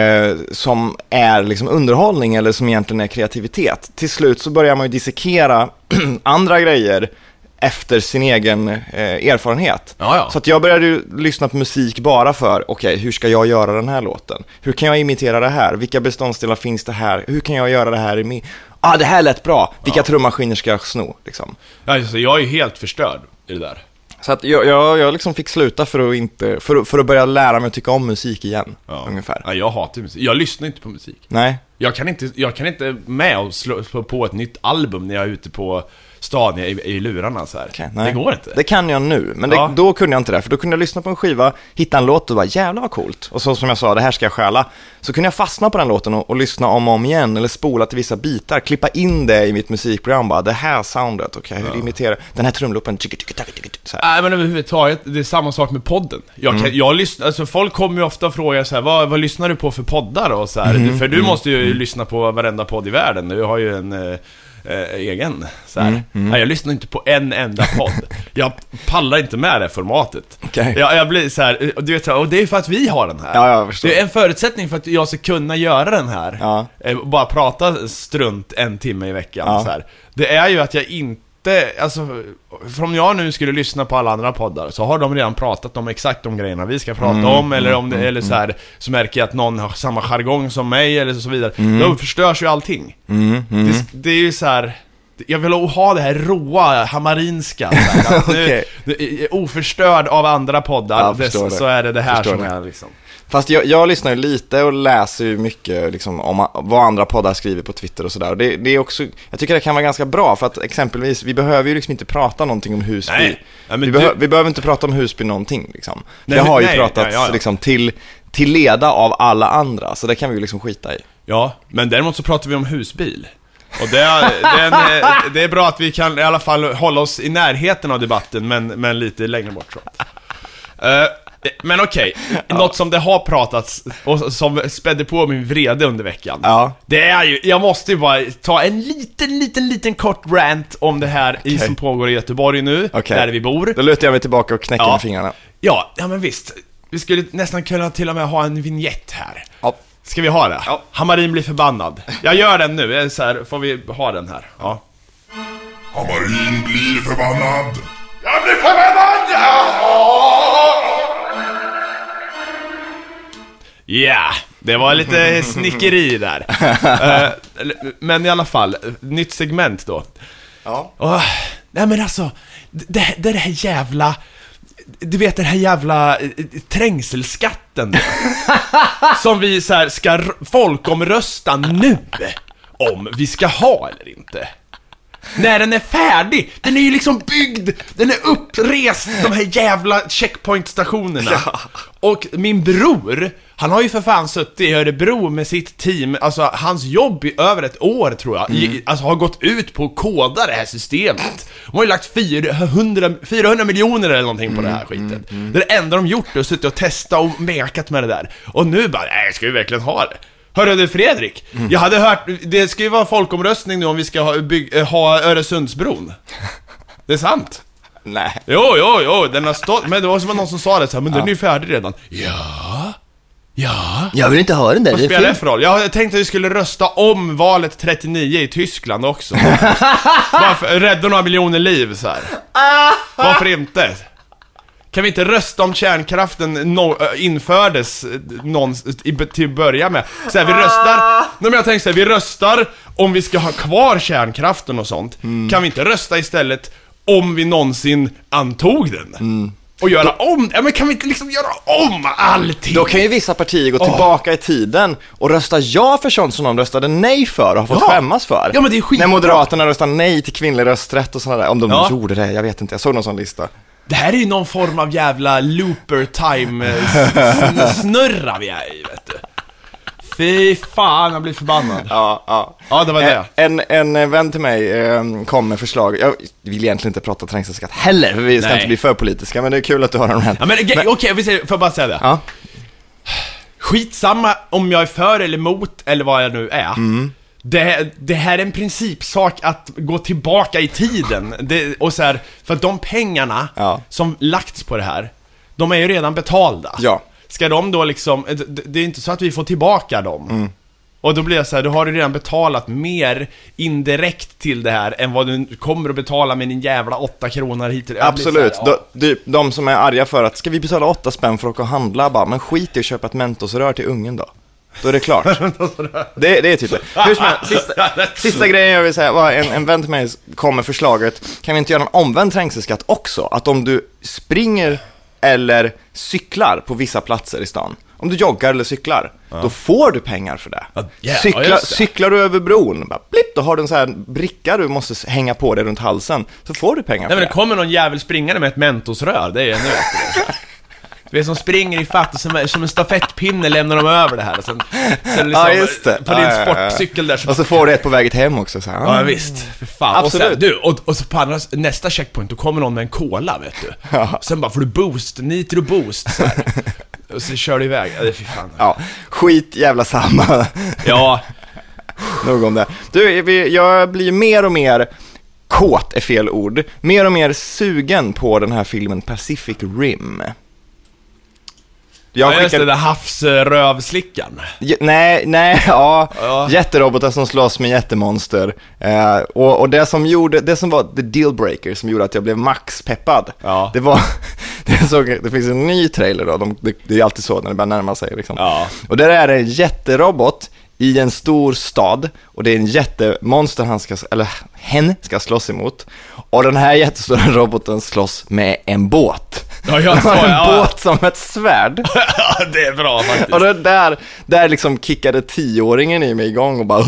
som är liksom underhållning eller som egentligen är kreativitet. Till slut så börjar man ju dissekera andra grejer efter sin egen eh, erfarenhet. Ja, ja. Så att jag började ju lyssna på musik bara för, okej, hur ska jag göra den här låten? Hur kan jag imitera det här? Vilka beståndsdelar finns det här? Hur kan jag göra det här i min... Ah, det här lät bra! Vilka trummaskiner ska jag sno? Liksom. Ja, alltså, jag är helt förstörd i det där. Så att jag, jag, jag liksom fick sluta för att, inte, för, för att börja lära mig att tycka om musik igen, Ja. ungefär. Ja, jag hatar musik. Jag lyssnar inte på musik. Nej, Jag kan inte, jag kan inte med och slå på ett nytt album när jag är ute på stan i, i lurarna så här. nej. Det går inte. Det kan jag nu, men det, Ja. då kunde jag inte det, för då kunde jag lyssna på en skiva, hitta en låt och bara jävlar vad coolt. Och så som jag sa, det här ska jag stjäla. Så kunde jag fastna på den låten och, och lyssna om och om igen, eller spola till vissa bitar, klippa in det i mitt musikprogram bara, det här soundet, okej, hur imiterar den här trumloopen. Nej men överhuvudtaget, det är samma sak med podden. Jag, Mm. jag lyssnar, alltså folk kommer ju ofta och frågar så här, vad, vad lyssnar du på för poddar och så här. Mm. För du måste ju lyssna på varenda podd i världen, du har ju en eh, eh, egen. Så Mm, här. Nej, jag lyssnar inte på en enda podd. jag pallar inte med det formatet. Okej. Jag, jag blir så här, och du vet, här, och det är för att vi har den här. Ja. Det är en förutsättning för att jag ska kunna göra den här. Ja. Eh, Bara prata strunt en timme i veckan. Ja. Så här. Det är ju att jag inte, alltså, för om jag nu skulle lyssna på alla andra poddar så har de redan pratat om exakt de grejerna vi ska prata Mm, om, eller om det, eller så här, så märker jag att någon har samma jargong som mig, eller så vidare. Då förstörs ju allting. Mm, mm. Det, det är ju så här. Jag vill ha det här råa, hamarinska. Här, nu, är oförstörd av andra poddar, det, så, det. så är det det här Förstår som är liksom. Fast jag, jag lyssnar ju lite och läser ju mycket liksom, om vad andra poddar skriver på Twitter och sådär. Det, det är också, jag tycker det kan vara ganska bra för att exempelvis, vi behöver ju liksom inte prata någonting om Husby. Nej. Ja, vi, du- behö, vi behöver inte prata om Husby någonting liksom. Nej, det har ju nej, pratats ja, ja, liksom till, till leda av alla andra, så det kan vi ju liksom skita i. Ja, men däremot så pratar vi om husbil. Och det är, det, är en, det är bra att vi kan i alla fall hålla oss i närheten av debatten, men, men lite längre bort så. Eh, men okej, något som det har pratats och som spädde på min vrede under veckan. Ja. Det är ju, jag måste ju bara ta en liten, liten, liten kort rant om det här i, som pågår i Göteborg nu, Okej. där vi bor. Då lutar jag mig tillbaka och knäcker Ja. med fingrarna. Ja, ja men visst. Vi skulle nästan kunna till och med ha en vignett här. Ja. Ska vi ha det? Ja. Hamarin blir förbannad. Jag gör den nu, så här, får vi ha den här? Ja. Hamarin blir förbannad. Jag blir förbannad! Ja, det var lite snickeri där. Eh, men i alla fall, nytt segment då. Ja. Åh, nej men alltså, det, det det här jävla... Du vet den här jävla eh, trängselskatten då, Som vi så här ska folkomrösta nu Om vi ska ha eller inte När den är färdig, den är ju liksom byggd, den är upprest, de här jävla checkpointstationerna Och min bror, han har ju för fan suttit i Örebro med sitt team, alltså hans jobb i över ett år tror jag, i, alltså har gått ut på att koda det här systemet. De har ju lagt 400, 400 miljoner eller någonting på det här skiten. Det är det enda de gjort, är att suttit och testat och mekat med det där. Och nu bara, nej, ska vi verkligen ha det? Hörru du Fredrik, jag hade hört, det ska ju vara folkomröstning nu om vi ska ha, bygg, eh, ha Öresundsbron. Det är sant. Nej. Jo, jo, jo, den har stått, men det var som någon som sa det så här, men den är ju färdig redan. Ja, ja. Jag vill inte ha den där, Vad spelar det för roll? Jag tänkte att vi skulle rösta om valet 39 i Tyskland också. Bara för att rädda några miljoner liv så här. Varför inte? Kan vi inte rösta om kärnkraften no, äh, infördes äh, någon, i, till att börja med? Så här, vi röstar, nej men jag tänkte så här, vi röstar om vi ska ha kvar kärnkraften och sånt. Kan vi inte rösta istället om vi någonsin antog den? Och göra om, ja men kan vi inte liksom göra om allting? Då kan ju vissa partier gå tillbaka i tiden och rösta ja för sånt som de röstade nej för och har fått Ja. skämmas för. Ja, men det är skitbra. När Moderaterna röstade nej till kvinnlig rösträtt och sådana där. Om de Ja. gjorde det, jag vet inte. Jag såg någon sån lista. Det här är ju någon form av jävla looper time eh, vi är i, vet du. Fy fan, jag blir förbannad. Ja, ja. Ja, det var det. Eh, En, en eh, vän till mig eh, kom med förslag. Jag vill egentligen inte prata trängselskatt heller, för vi ska Nej. inte bli för politiska, men det är kul att du har en rant. Ja men ge- okej, vi säger, får jag bara säga det? Ja. Skitsamma om jag är för eller emot, eller vad jag nu är. Mm. Det, det här är en principsak att gå tillbaka i tiden. Det, och så här, för att de pengarna Ja. som lagts på det här, de är ju redan betalda. Ja. Ska de då liksom, det, det är inte så att vi får tillbaka dem. Mm. Och då blir det så här, då har du redan betalat mer indirekt till det här än vad du kommer att betala med din jävla 8 kronor hit. Jag blir Absolut. här, ja. de, de, de som är arga för att, ska vi betala åtta spänn för att åka och handla? Bara, men skit i att köpa ett mentosrör till ungen då. Då är det klart. det, det är typ det. Hur som helst, sista, sista grejen jag vill säga var en, en vän till mig kom med förslaget, kan vi inte göra en omvänd trängselskatt också? Att om du springer eller cyklar på vissa platser i stan, om du joggar eller cyklar, då får du pengar för det. Ja, ja, Cykla, det. cyklar du över bron, bara, blipp, då har du en sån här bricka du måste hänga på dig runt halsen, så får du pengar Nej för men det det. kommer någon jävel springande med ett mentosrör, det är ännu bättre. Du vet som springer i fatt och som, som en stafettpinne lämnar de över det här. Och sen, sen liksom, Ja, just det. På din Ja, ja, ja. sportcykel där så Och så får du ett på väget hem också. Så här. Ja visst, för fan. Och, sen, Absolut. du, och, och så på andra, nästa checkpoint, då kommer någon med en cola vet du. Sen bara får du boost, nitro boost så här. Och så kör du iväg, ja fy fan. Ja, skit jävla samma. Ja, Nog om det. Du, jag blir mer och mer kåt är fel ord. Mer och mer sugen på den här filmen Pacific Rim. Jag ja just det, skickade, där havsrövslickan. J- nej, nej, ja, Ja. jätterobotar som slåss med jättemonster. Eh, och, och det som gjorde, det som var the dealbreaker som gjorde att jag blev max peppad, Ja. det var, det, såg, det finns en ny trailer då, de, det, det är alltid så när det börjar närma sig liksom. Ja. Och där är det en jätterobot i en stor stad och det är en jättemonster han ska, eller hen ska slåss emot. Och den här jättestora roboten slåss med en båt. Ja, jag sa en ja. båt som ett svärd. Ja, det är bra faktiskt. Och det där, där liksom kickade tioåringen i mig igång och bara!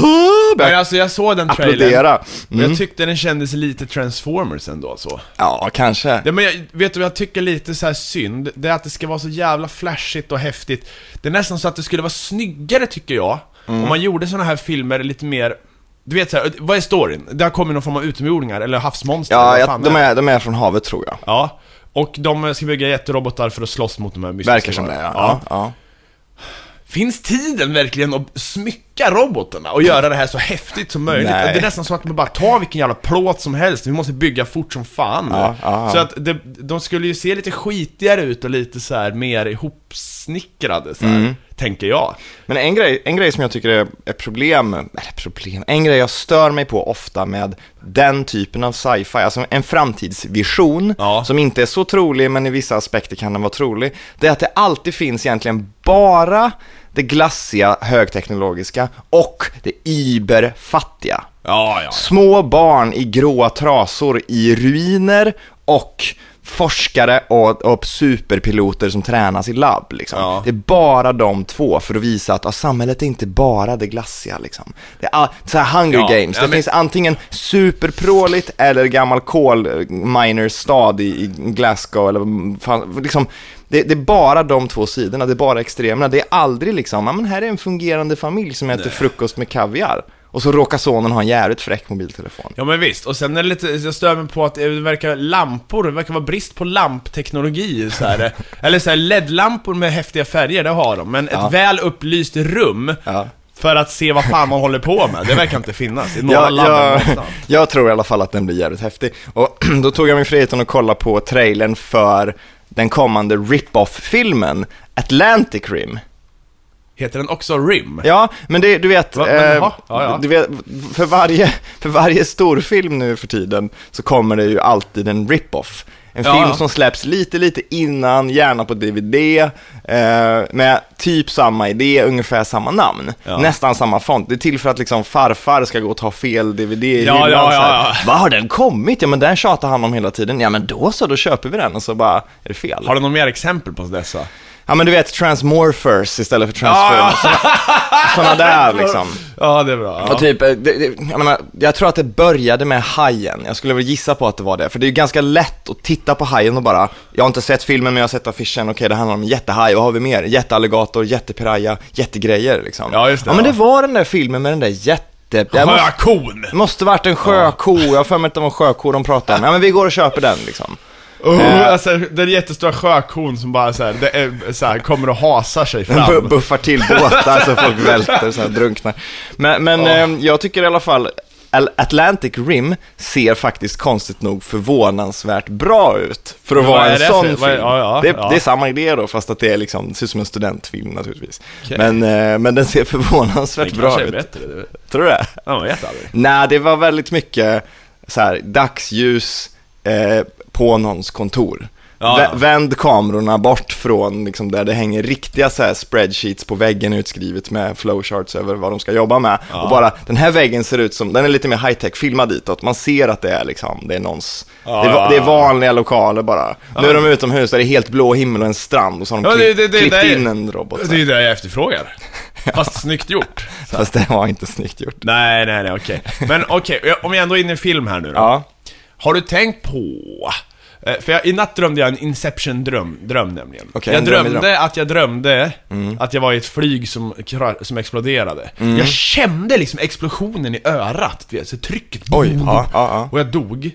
Men alltså jag såg den trailern, Mm. jag tyckte den kändes lite Transformers ändå så. Ja, kanske. Ja, men jag, vet du vad jag tycker lite så här synd? Det är att det ska vara så jävla flashigt och häftigt. Det är nästan så att det skulle vara snyggare tycker jag, Mm. om man gjorde såna här filmer lite mer du vet såhär, vad är storyn? Det har kommit någon form av utomjordingar, eller havsmonster, eller Ja, vad jag, fan de, det är, de är från havet tror jag. Ja, och de ska bygga jätterobotar för att slåss mot de här mystiska Verkar som det, ja. ja. ja. Finns tiden verkligen att smycka robotarna och göra det här så häftigt som möjligt? Nej. Det är nästan så att man bara tar vilken jävla plåt som helst, vi måste bygga fort som fan. Ja. Så att det, de skulle ju se lite skitigare ut och lite så här mer ihopsnickrade så här, Mm. tänker jag. Men en grej, en grej som jag tycker är, är problem, eller problem, en grej jag stör mig på ofta med den typen av sci-fi, alltså en framtidsvision Ja. som inte är så trolig men i vissa aspekter kan den vara trolig, det är att det alltid finns egentligen bara det glassiga, högteknologiska och det iberfattiga. Ja, ja. Små barn i gråa trasor i ruiner och forskare och, och superpiloter som tränas i labb. Liksom. Ja. Det är bara de två för att visa att ah, samhället är inte bara det glassiga. Liksom. Det är ah, så här Hunger Ja, Games, ja, det men- finns antingen superpråligt eller gammal kol miners stad i, i Glasgow eller fan, liksom, det, det är bara de två sidorna, det är bara extremerna. Det är aldrig liksom, ja men här är en fungerande familj som äter frukost med kaviar. Och så råkar sonen ha en jävligt fräck mobiltelefon. Ja men visst, och sen är det lite, jag stör mig på att det verkar lampor, det verkar vara brist på lampteknologi så här. Eller så här LED-lampor med häftiga färger, det har de, men Ja. ett väl upplyst rum Ja. för att se vad fan man håller på med, det verkar inte finnas i några labb jag, jag tror i alla fall att den blir jävligt häftig. Och då tog jag mig friheten att kolla på trailern för den kommande rip-off-filmen Atlantic Rim. Heter den också RIM? Ja, men det, du vet, Va, men, eh, jaha, ja, ja. du vet för, varje, för varje storfilm nu för tiden så kommer det ju alltid en rip-off. En Ja, film ja. som släpps lite, lite innan, gärna på DVD, eh, med typ samma idé, ungefär samma namn. Ja. Nästan samma font. Det är till för att liksom farfar ska gå och ta fel DVD i Ja, hyllan. ja, ja, ja. Vad har den kommit? Ja, men den tjatar han om hela tiden. Ja, men då så, då köper vi den och så bara, är det fel? Har du några mer exempel på dessa? Ja, men du vet, Transmorphers istället för Transformers. Sådana där liksom. Ja, det är bra. Ja. Och typ, eh, det, det, jag, menar, jag tror att det började med hajen. Jag skulle väl gissa på att det var det. För det är ju ganska lätt att titta på hajen och bara, jag har inte sett filmen men jag har sett affischen, okej det handlar om jättehaj, vad har vi mer? Jättealligator, jättepiraja, jättegrejer liksom. Ja, just det, Ja, men det var den där filmen med den där jätte... Det måste, Sjökon! det måste varit en sjöko, jag har för mig att det var en sjöko de pratade om. Ja men vi går och köper den liksom. Oh, alltså, den jättestora sjökon som bara så här, är, så här, kommer och hasar sig fram. buffar till båtar så folk välter så här, drunknar. Men, men Ja. eh, jag tycker i alla fall Al- Atlantic Rim ser faktiskt konstigt nog förvånansvärt bra ut för att vara en sån film. är- ja, ja, det, ja. det är samma idé då, fast att det är liksom, det ser ut som en studentfilm naturligtvis. Okej. Men, eh, men den ser förvånansvärt Den bra ut. bättre. det- Tror du det? Ja, man vet aldrig. Nej, det var väldigt mycket så här, dagsljus eh, på någons kontor. Ja, Vä- ja. Vänd kamerorna bort från liksom, där det hänger riktiga så här, spreadsheets på väggen utskrivet med flowcharts över vad de ska jobba med. Ja. Och bara, den här väggen ser ut som, den är lite mer high-tech, filmad ditåt. Man ser att det är liksom, det är någons, det, är, det är vanliga lokaler bara. Nu är de utomhus där det är helt blå himmel och en strand och så har de klipp, det- det- klippt in en robot. så Det är det jag efterfrågar. Fast snyggt gjort. Fast det var inte snyggt gjort. Nej, nej, nej, okej. Men okej, om jag ändå är inne i film här nu då. Ja, Har du tänkt på... eh, För jag, i natt drömde jag en Inception-dröm, dröm nämligen. Okej, jag drömde dröm. Mm. att jag drömde att jag var i ett flyg som, som exploderade. Jag kände liksom explosionen i örat, vet, så trycket. oj, ja, ja, ja. Och jag dog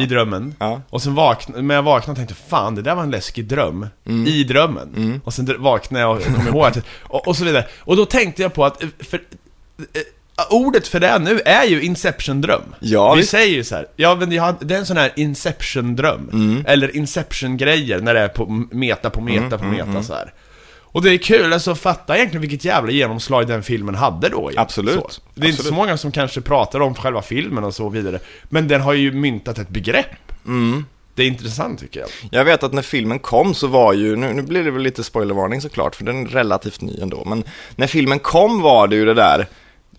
i drömmen. Och sen vaknade, men jag vaknade och tänkte fan det där var en läskig dröm. Mm. I drömmen. Och sen vaknade jag och kom ihåg att, och, och så vidare. Och då tänkte jag på att, eh, för, eh, ordet för det nu är ju Inception-dröm. Ja, Vi visst. säger ju så här, ja men jag det är en sån här Inception-dröm. Mm. Eller Inception-grejer när det är på meta på meta Mm, på meta så här. Och det är kul, alltså att fatta egentligen vilket jävla genomslag den filmen hade då ju. Absolut, Så. Det är inte så absolut. många som kanske pratar om själva filmen och så vidare. Men den har ju myntat ett begrepp. det är intressant tycker jag. Jag vet att när filmen kom så var ju, nu, nu blir det väl lite spoilervarning såklart, för den är relativt ny ändå, men när filmen kom var det ju det där,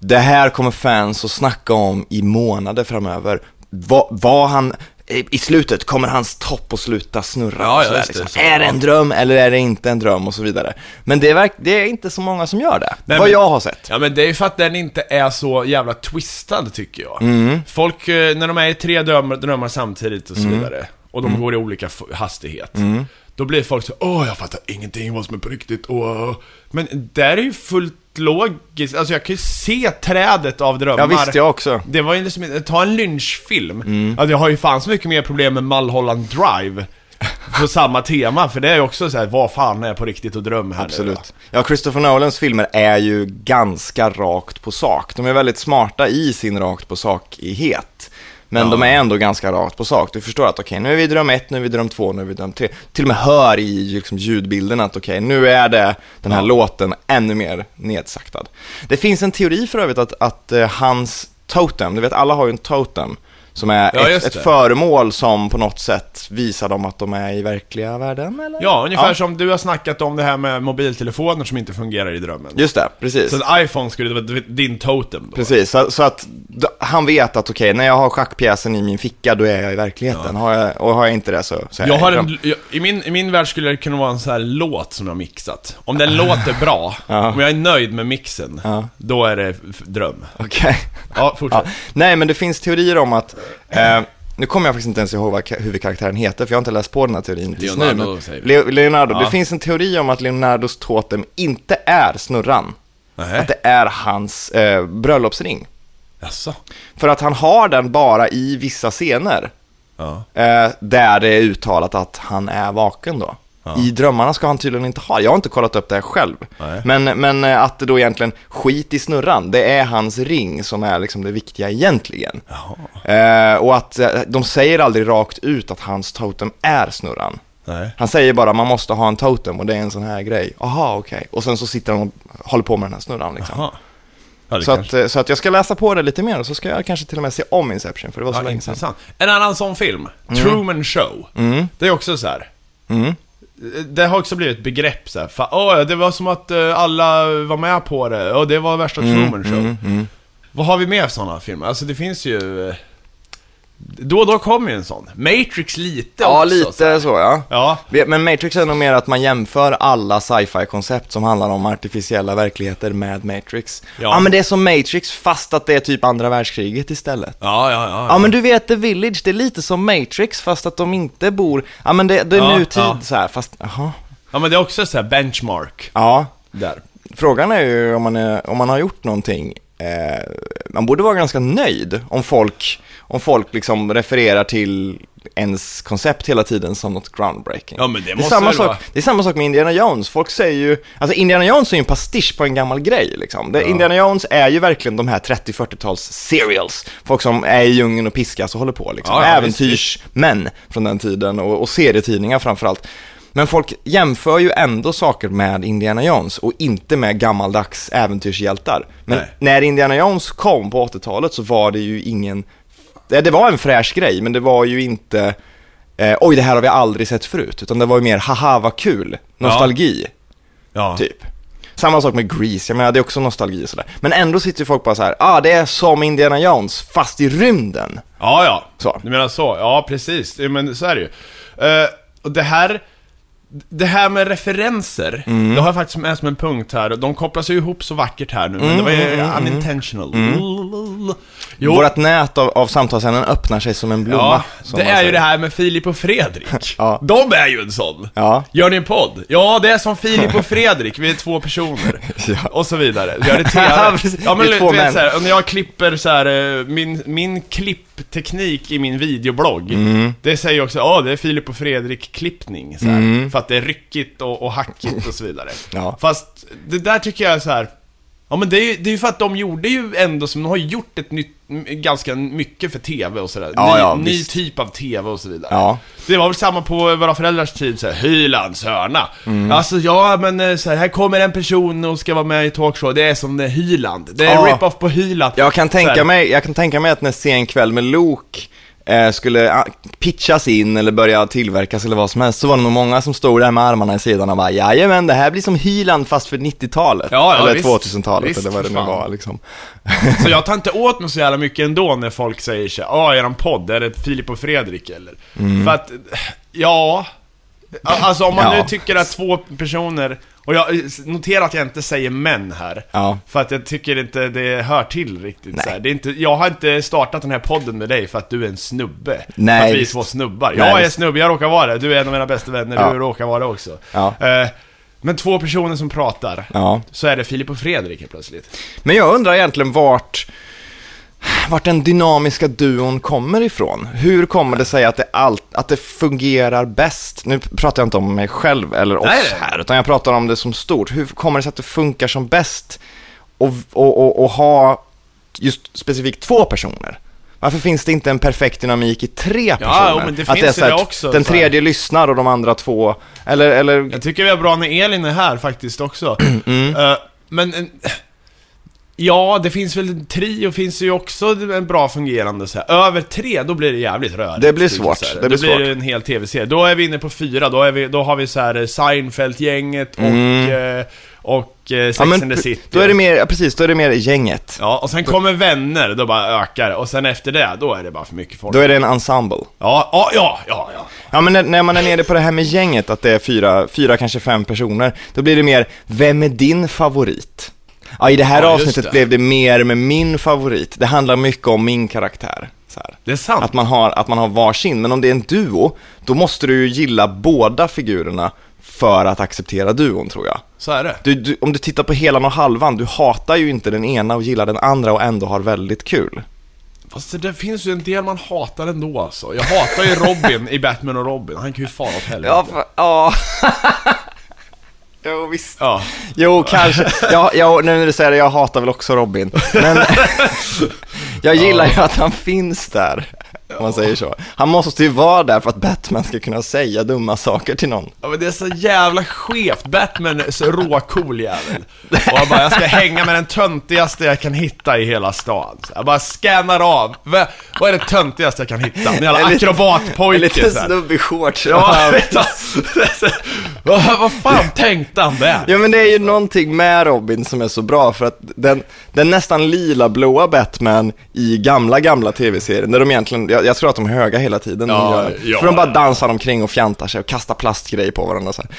det här kommer fans att snacka om i månader framöver. Var, var han, i slutet, kommer hans topp att sluta snurra? Ja, ja, sådär, just det, liksom. så, Är det ja. en dröm eller är det inte en dröm och så vidare. Men det är, det är inte så många som gör det, Nej, vad men- jag har sett. Ja men det är ju för att den inte är så jävla twistad tycker jag. Mm. Folk, eh, när de är i tre drömmar, drömmar samtidigt och så Mm. vidare, och de går i olika hastighet. Då blir folk så åh jag fattar ingenting vad som är på riktigt, åh. Men där är ju fullt logiskt, alltså jag kan ju se trädet av drömmar. Ja visst, jag också. Det var ju liksom, ta en lynchfilm. Mm. Alltså jag har ju fan så mycket mer problem med Mulholland Drive. På samma tema, för det är ju också så här, vad fan är på riktigt och dröm här nu? Absolut. Ja, Christopher Nolans filmer är ju ganska rakt på sak. De är väldigt smarta i sin rakt på sakighet. Men Ja. de är ändå ganska rakt på sak. Du förstår att okej, nu är vi i dröm 1, nu är vi i dröm 2, nu är vi i dröm 3. Till och med hör i liksom, ljudbilden att okej, nu är det den här låten ännu mer nedsaktad. Det finns en teori för övrigt att, att eh, hans totem, du vet alla har ju en totem, som är Ja, ett, ett föremål som på något sätt visar dem att de är i verkliga världen, eller? Ja, ungefär Ja. som du har snackat om det här med mobiltelefoner som inte fungerar i drömmen. Just det, precis. Så en iPhone skulle vara din totem då? Precis, så, så att han vet att okej, när jag har schackpjäsen i min ficka, då är jag i verkligheten. Har jag, och har jag inte det så, så är Jag har i en, jag, i, min, I min värld skulle det kunna vara en sån här låt som jag har mixat. Om den låter bra, Ja. om jag är nöjd med mixen, Ja. då är det dröm. Okej. Ja, fortsätt. Ja. Nej, men det finns teorier om att, eh, nu kommer jag faktiskt inte ens ihåg vad ka- huvudkaraktären heter, för jag har inte läst på den här teorin tills nu. Leonardo, Leonardo, Ja. det finns en teori om att Leonardos totem inte är snurran. Nähä. Att det är hans eh, bröllopsring. Jaså? För att han har den bara i vissa scener. Ja. Eh, där det är uttalat att han är vaken då. I drömmarna ska han tydligen inte ha. Jag har inte kollat upp det här själv. Nej. Men, men eh, att det då egentligen, skit i snurran, det är hans ring som är liksom det viktiga egentligen. Eh, och att eh, de säger aldrig rakt ut att hans totem är snurran. Nej. Han säger bara man måste ha en totem och det är en sån här grej. Aha, okej. Och sen så sitter han och håller på med den här snurran liksom. Ja, Så kanske- att, eh, så att jag ska läsa på det lite mer och så ska jag kanske till och med se om Inception, för det var så Ja, länge sedan. En annan sån film, Truman Show. Det är också så här. Mm. Det har också blivit ett begrepp så här. Fa- åh, det var som att eh, alla var med på det, och det var värsta Mm, Truman Show. Vad har vi mer sådana filmer? Alltså det finns ju... eh, Då och då kommer ju en sån. Matrix lite Ja, också. lite så ja. Ja, Men Matrix är nog mer att man jämför alla sci-fi-koncept som handlar om artificiella verkligheter med Matrix. Ja. Ja. men det är som Matrix fast att det är typ andra världskriget istället. ja, ja. ja, Ja men du vet The Village, det är lite som Matrix fast att de inte bor, ja men det, det är Ja, nutid ja. så här, fast, jaha. Ja, men det är också så här benchmark Ja, där. frågan är ju om man, är, om man har gjort någonting, eh, man borde vara ganska nöjd om folk, om folk liksom refererar till ens koncept hela tiden som något groundbreaking. Ja, men det är måste samma väl sak, vara. Det är samma sak med Indiana Jones. Folk säger ju, alltså Indiana Jones är ju en pastisch på en gammal grej liksom. Det, Indiana Jones är ju verkligen de här 30-40-tals serials. Folk som är i djungeln och piskas och håller på liksom. Ja, ja, Äventyrsmän från den tiden och, och serietidningar framförallt. Men folk jämför ju ändå saker med Indiana Jones och inte med gammaldags äventyrshjältar. Men Nej. när Indiana Jones kom på 80-talet så var det ju ingen, det, det var en fräsch grej, men det var ju inte, eh, oj det här har vi aldrig sett förut, utan det var ju mer, haha vad kul, nostalgi, Ja. typ. Samma sak med Grease, jag menar det är också nostalgi och sådär. Men ändå sitter ju folk bara så här, ah det är som Indiana Jones, fast i rymden. Ja, ja. Så. Du menar så? Ja, precis. Men så är det ju. Eh, och det här... Det här med referenser, Mm. det har jag faktiskt med som en punkt här. De kopplas ju ihop så vackert här nu, men det var ju unintentional. Jo, Vårt nät av, av samtalsämnen öppnar sig som en blomma. ja, det är ju det här med Filip och Fredrik. Ja. De är ju en sån. Ja. Gör ni en podd? Ja, det är som Filip och Fredrik, vi är två personer. Ja. Och så vidare. Gör det TV. ja, men Vi är två vet män. så här, när jag klipper så här, eh, min, min klippteknik i min videoblogg. Mm. Det säger också, ja det är Filip och Fredrik klippning. Så här, För att det är ryckigt och, och hackigt och så vidare. Mm. Ja. Fast det där tycker jag är så här. Ja men det är ju det är för att de gjorde ju ändå som, de har gjort ett nytt, ganska mycket för TV och sådär. Ja, ny, ja, ny typ av TV och så vidare. Ja. Det var väl samma på våra föräldrars tid, såhär, Hylands hörna. Mm. Alltså ja, men eh, så här, här kommer en person och ska vara med i talkshow, det är som det är Hyland. Det är Ja. rip-off på Hyland. Jag kan, tänka mig, jag kan tänka mig att när Sen kväll med Luke eh, skulle ah, pitchas in eller börja tillverkas eller vad som helst, så var det nog många som stod där med armarna i sidan och bara jajamän, det här blir som Hyland fast för 90-talet. Ja, ja, eller visst. 2000-talet Visst, eller vad det nu var liksom. Så jag tar inte åt mig så jävla mycket ändå när folk säger så ja, eran podd, är det Filip och Fredrik eller? För att, ja... Alltså om man Ja. nu tycker att två personer, och jag noterar att jag inte säger män här. Ja. För att jag tycker inte det hör till riktigt Nej. så här. Det är inte, Jag har inte startat den här podden med dig för att du är en snubbe. Nej, För att vi är två snubbar. Nej, jag är snubbe, jag råkar vara det. Du är en av mina bästa vänner, Ja. du råkar vara det också. Ja. Eh, men två personer som pratar, Ja. så är det Filip och Fredrik helt plötsligt. Men jag undrar egentligen vart, vart den dynamiska duon kommer ifrån. Hur kommer det sig att det, allt, att det fungerar bäst? Nu pratar jag inte om mig själv eller oss Nej, här, utan jag pratar om det som stort. Hur kommer det sig att det funkar som bäst och, och, och, och ha just specifikt två personer? Varför finns det inte en perfekt dynamik i tre personer? jo, men det att finns ju så här, det också, Den tredje lyssnar och de andra två, eller, eller Jag tycker vi är bra när Elin är här faktiskt också. Mm. Eh, men... eh, Ja, det finns väl en trio finns ju också en bra fungerande så här. Över tre, då blir det jävligt rörigt. Det blir svårt, det blir då blir svårt. det en hel tv-serie. Då är vi inne på fyra, då, är vi, då har vi så här eh, Seinfeld-gänget och, Mm. eh, och eh, Sex ja, men and the City. då är det mer, ja, precis, då är det mer gänget. Ja, och sen kommer vänner, då bara ökar. Och sen efter det, då är det bara för mycket folk. Då är det en ensemble. Ja, ja, ja, ja, ja. Ja, men när, när man är nere på det här med gänget, att det är fyra, fyra kanske fem personer, då blir det mer, vem är din favorit? Ja, i det här Ja, avsnittet det. blev det mer med min favorit. Det handlar mycket om min karaktär. Det är sant. Att man, har, att man har varsin, men om det är en duo, då måste du ju gilla båda figurerna för att acceptera duon, tror jag. Så är det. Du, du, om du tittar på helan och halvan, du hatar ju inte den ena och gillar den andra och ändå har väldigt kul. Fast det finns ju en del man hatar ändå alltså. Jag hatar ju Robin i Batman och Robin. Han kan ju fara åt helvete. Ja, för, ja. jo, visst. Ja. Jo, kanske. Ja, ja, nu när du säger det, jag hatar väl också Robin. Men jag gillar ju att han finns där, om man säger så. Han måste ju vara där för att Batman ska kunna säga dumma saker till någon. Ja, men det är så jävla skevt. Batman är så råcool jävel. Och jag bara, jag ska hänga med den töntigaste jag kan hitta i hela stan. Så jag bara scannar av. Va, vad är det töntigaste jag kan hitta? En jävla liten- En akrobatpojke liten så här. snubbe i shorts. Ja, vad, fan tänkte han där? Ja men det är ju någonting med Robin som är så bra för att den, den nästan lila-blåa Batman i gamla, gamla tv-serien, där de egentligen, jag, jag tror att de är höga hela tiden. Ja, ja, för de bara dansar omkring och fjantar sig och kastar plastgrejer på varandra så här.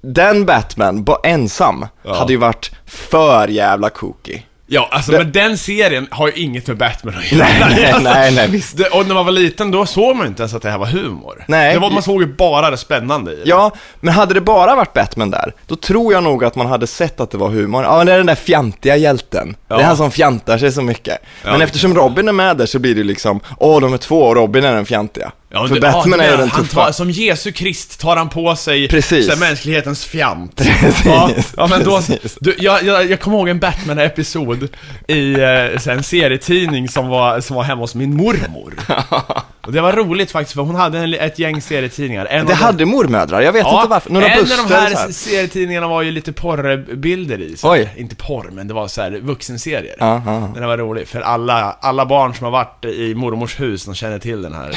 Den Batman, bara ensam, Ja. hade ju varit för jävla kooky. Ja, alltså men den serien har ju inget med Batman att göra. Nej, nej, Alltså, nej, nej, visst. det, och när man var liten, då såg man ju inte ens att det här var humor. Nej. Det var, man såg ju bara det spännande i det. Ja, men hade det bara varit Batman där, då tror jag nog att man hade sett att det var humor. Ja, det är den där fjantiga hjälten. Det är Ja. han som fjantar sig så mycket. men det eftersom Robin är med där så blir det liksom, åh, de är två och Robin är den fjantiga. Ja, För Batman är ju den tuffa. Tar, som Jesu Krist tar han på sig Precis. så mänsklighetens fjant. Precis. Ja, ja men då, du, jag, jag, jag kommer ihåg en Batman-episod i eh, en serietidning som var, som var hemma hos min mormor. Och det var roligt faktiskt, för hon hade en, ett gäng serietidningar. En Det av de- hade mormödrar, jag vet inte varför. Några en buster av de här, här. serietidningarna var ju lite porrbilder i. Så Oj. Inte porr, men det var så här vuxenserier. Ja, ja. Den var rolig, för alla, alla barn som har varit i mormors hus, de känner till den här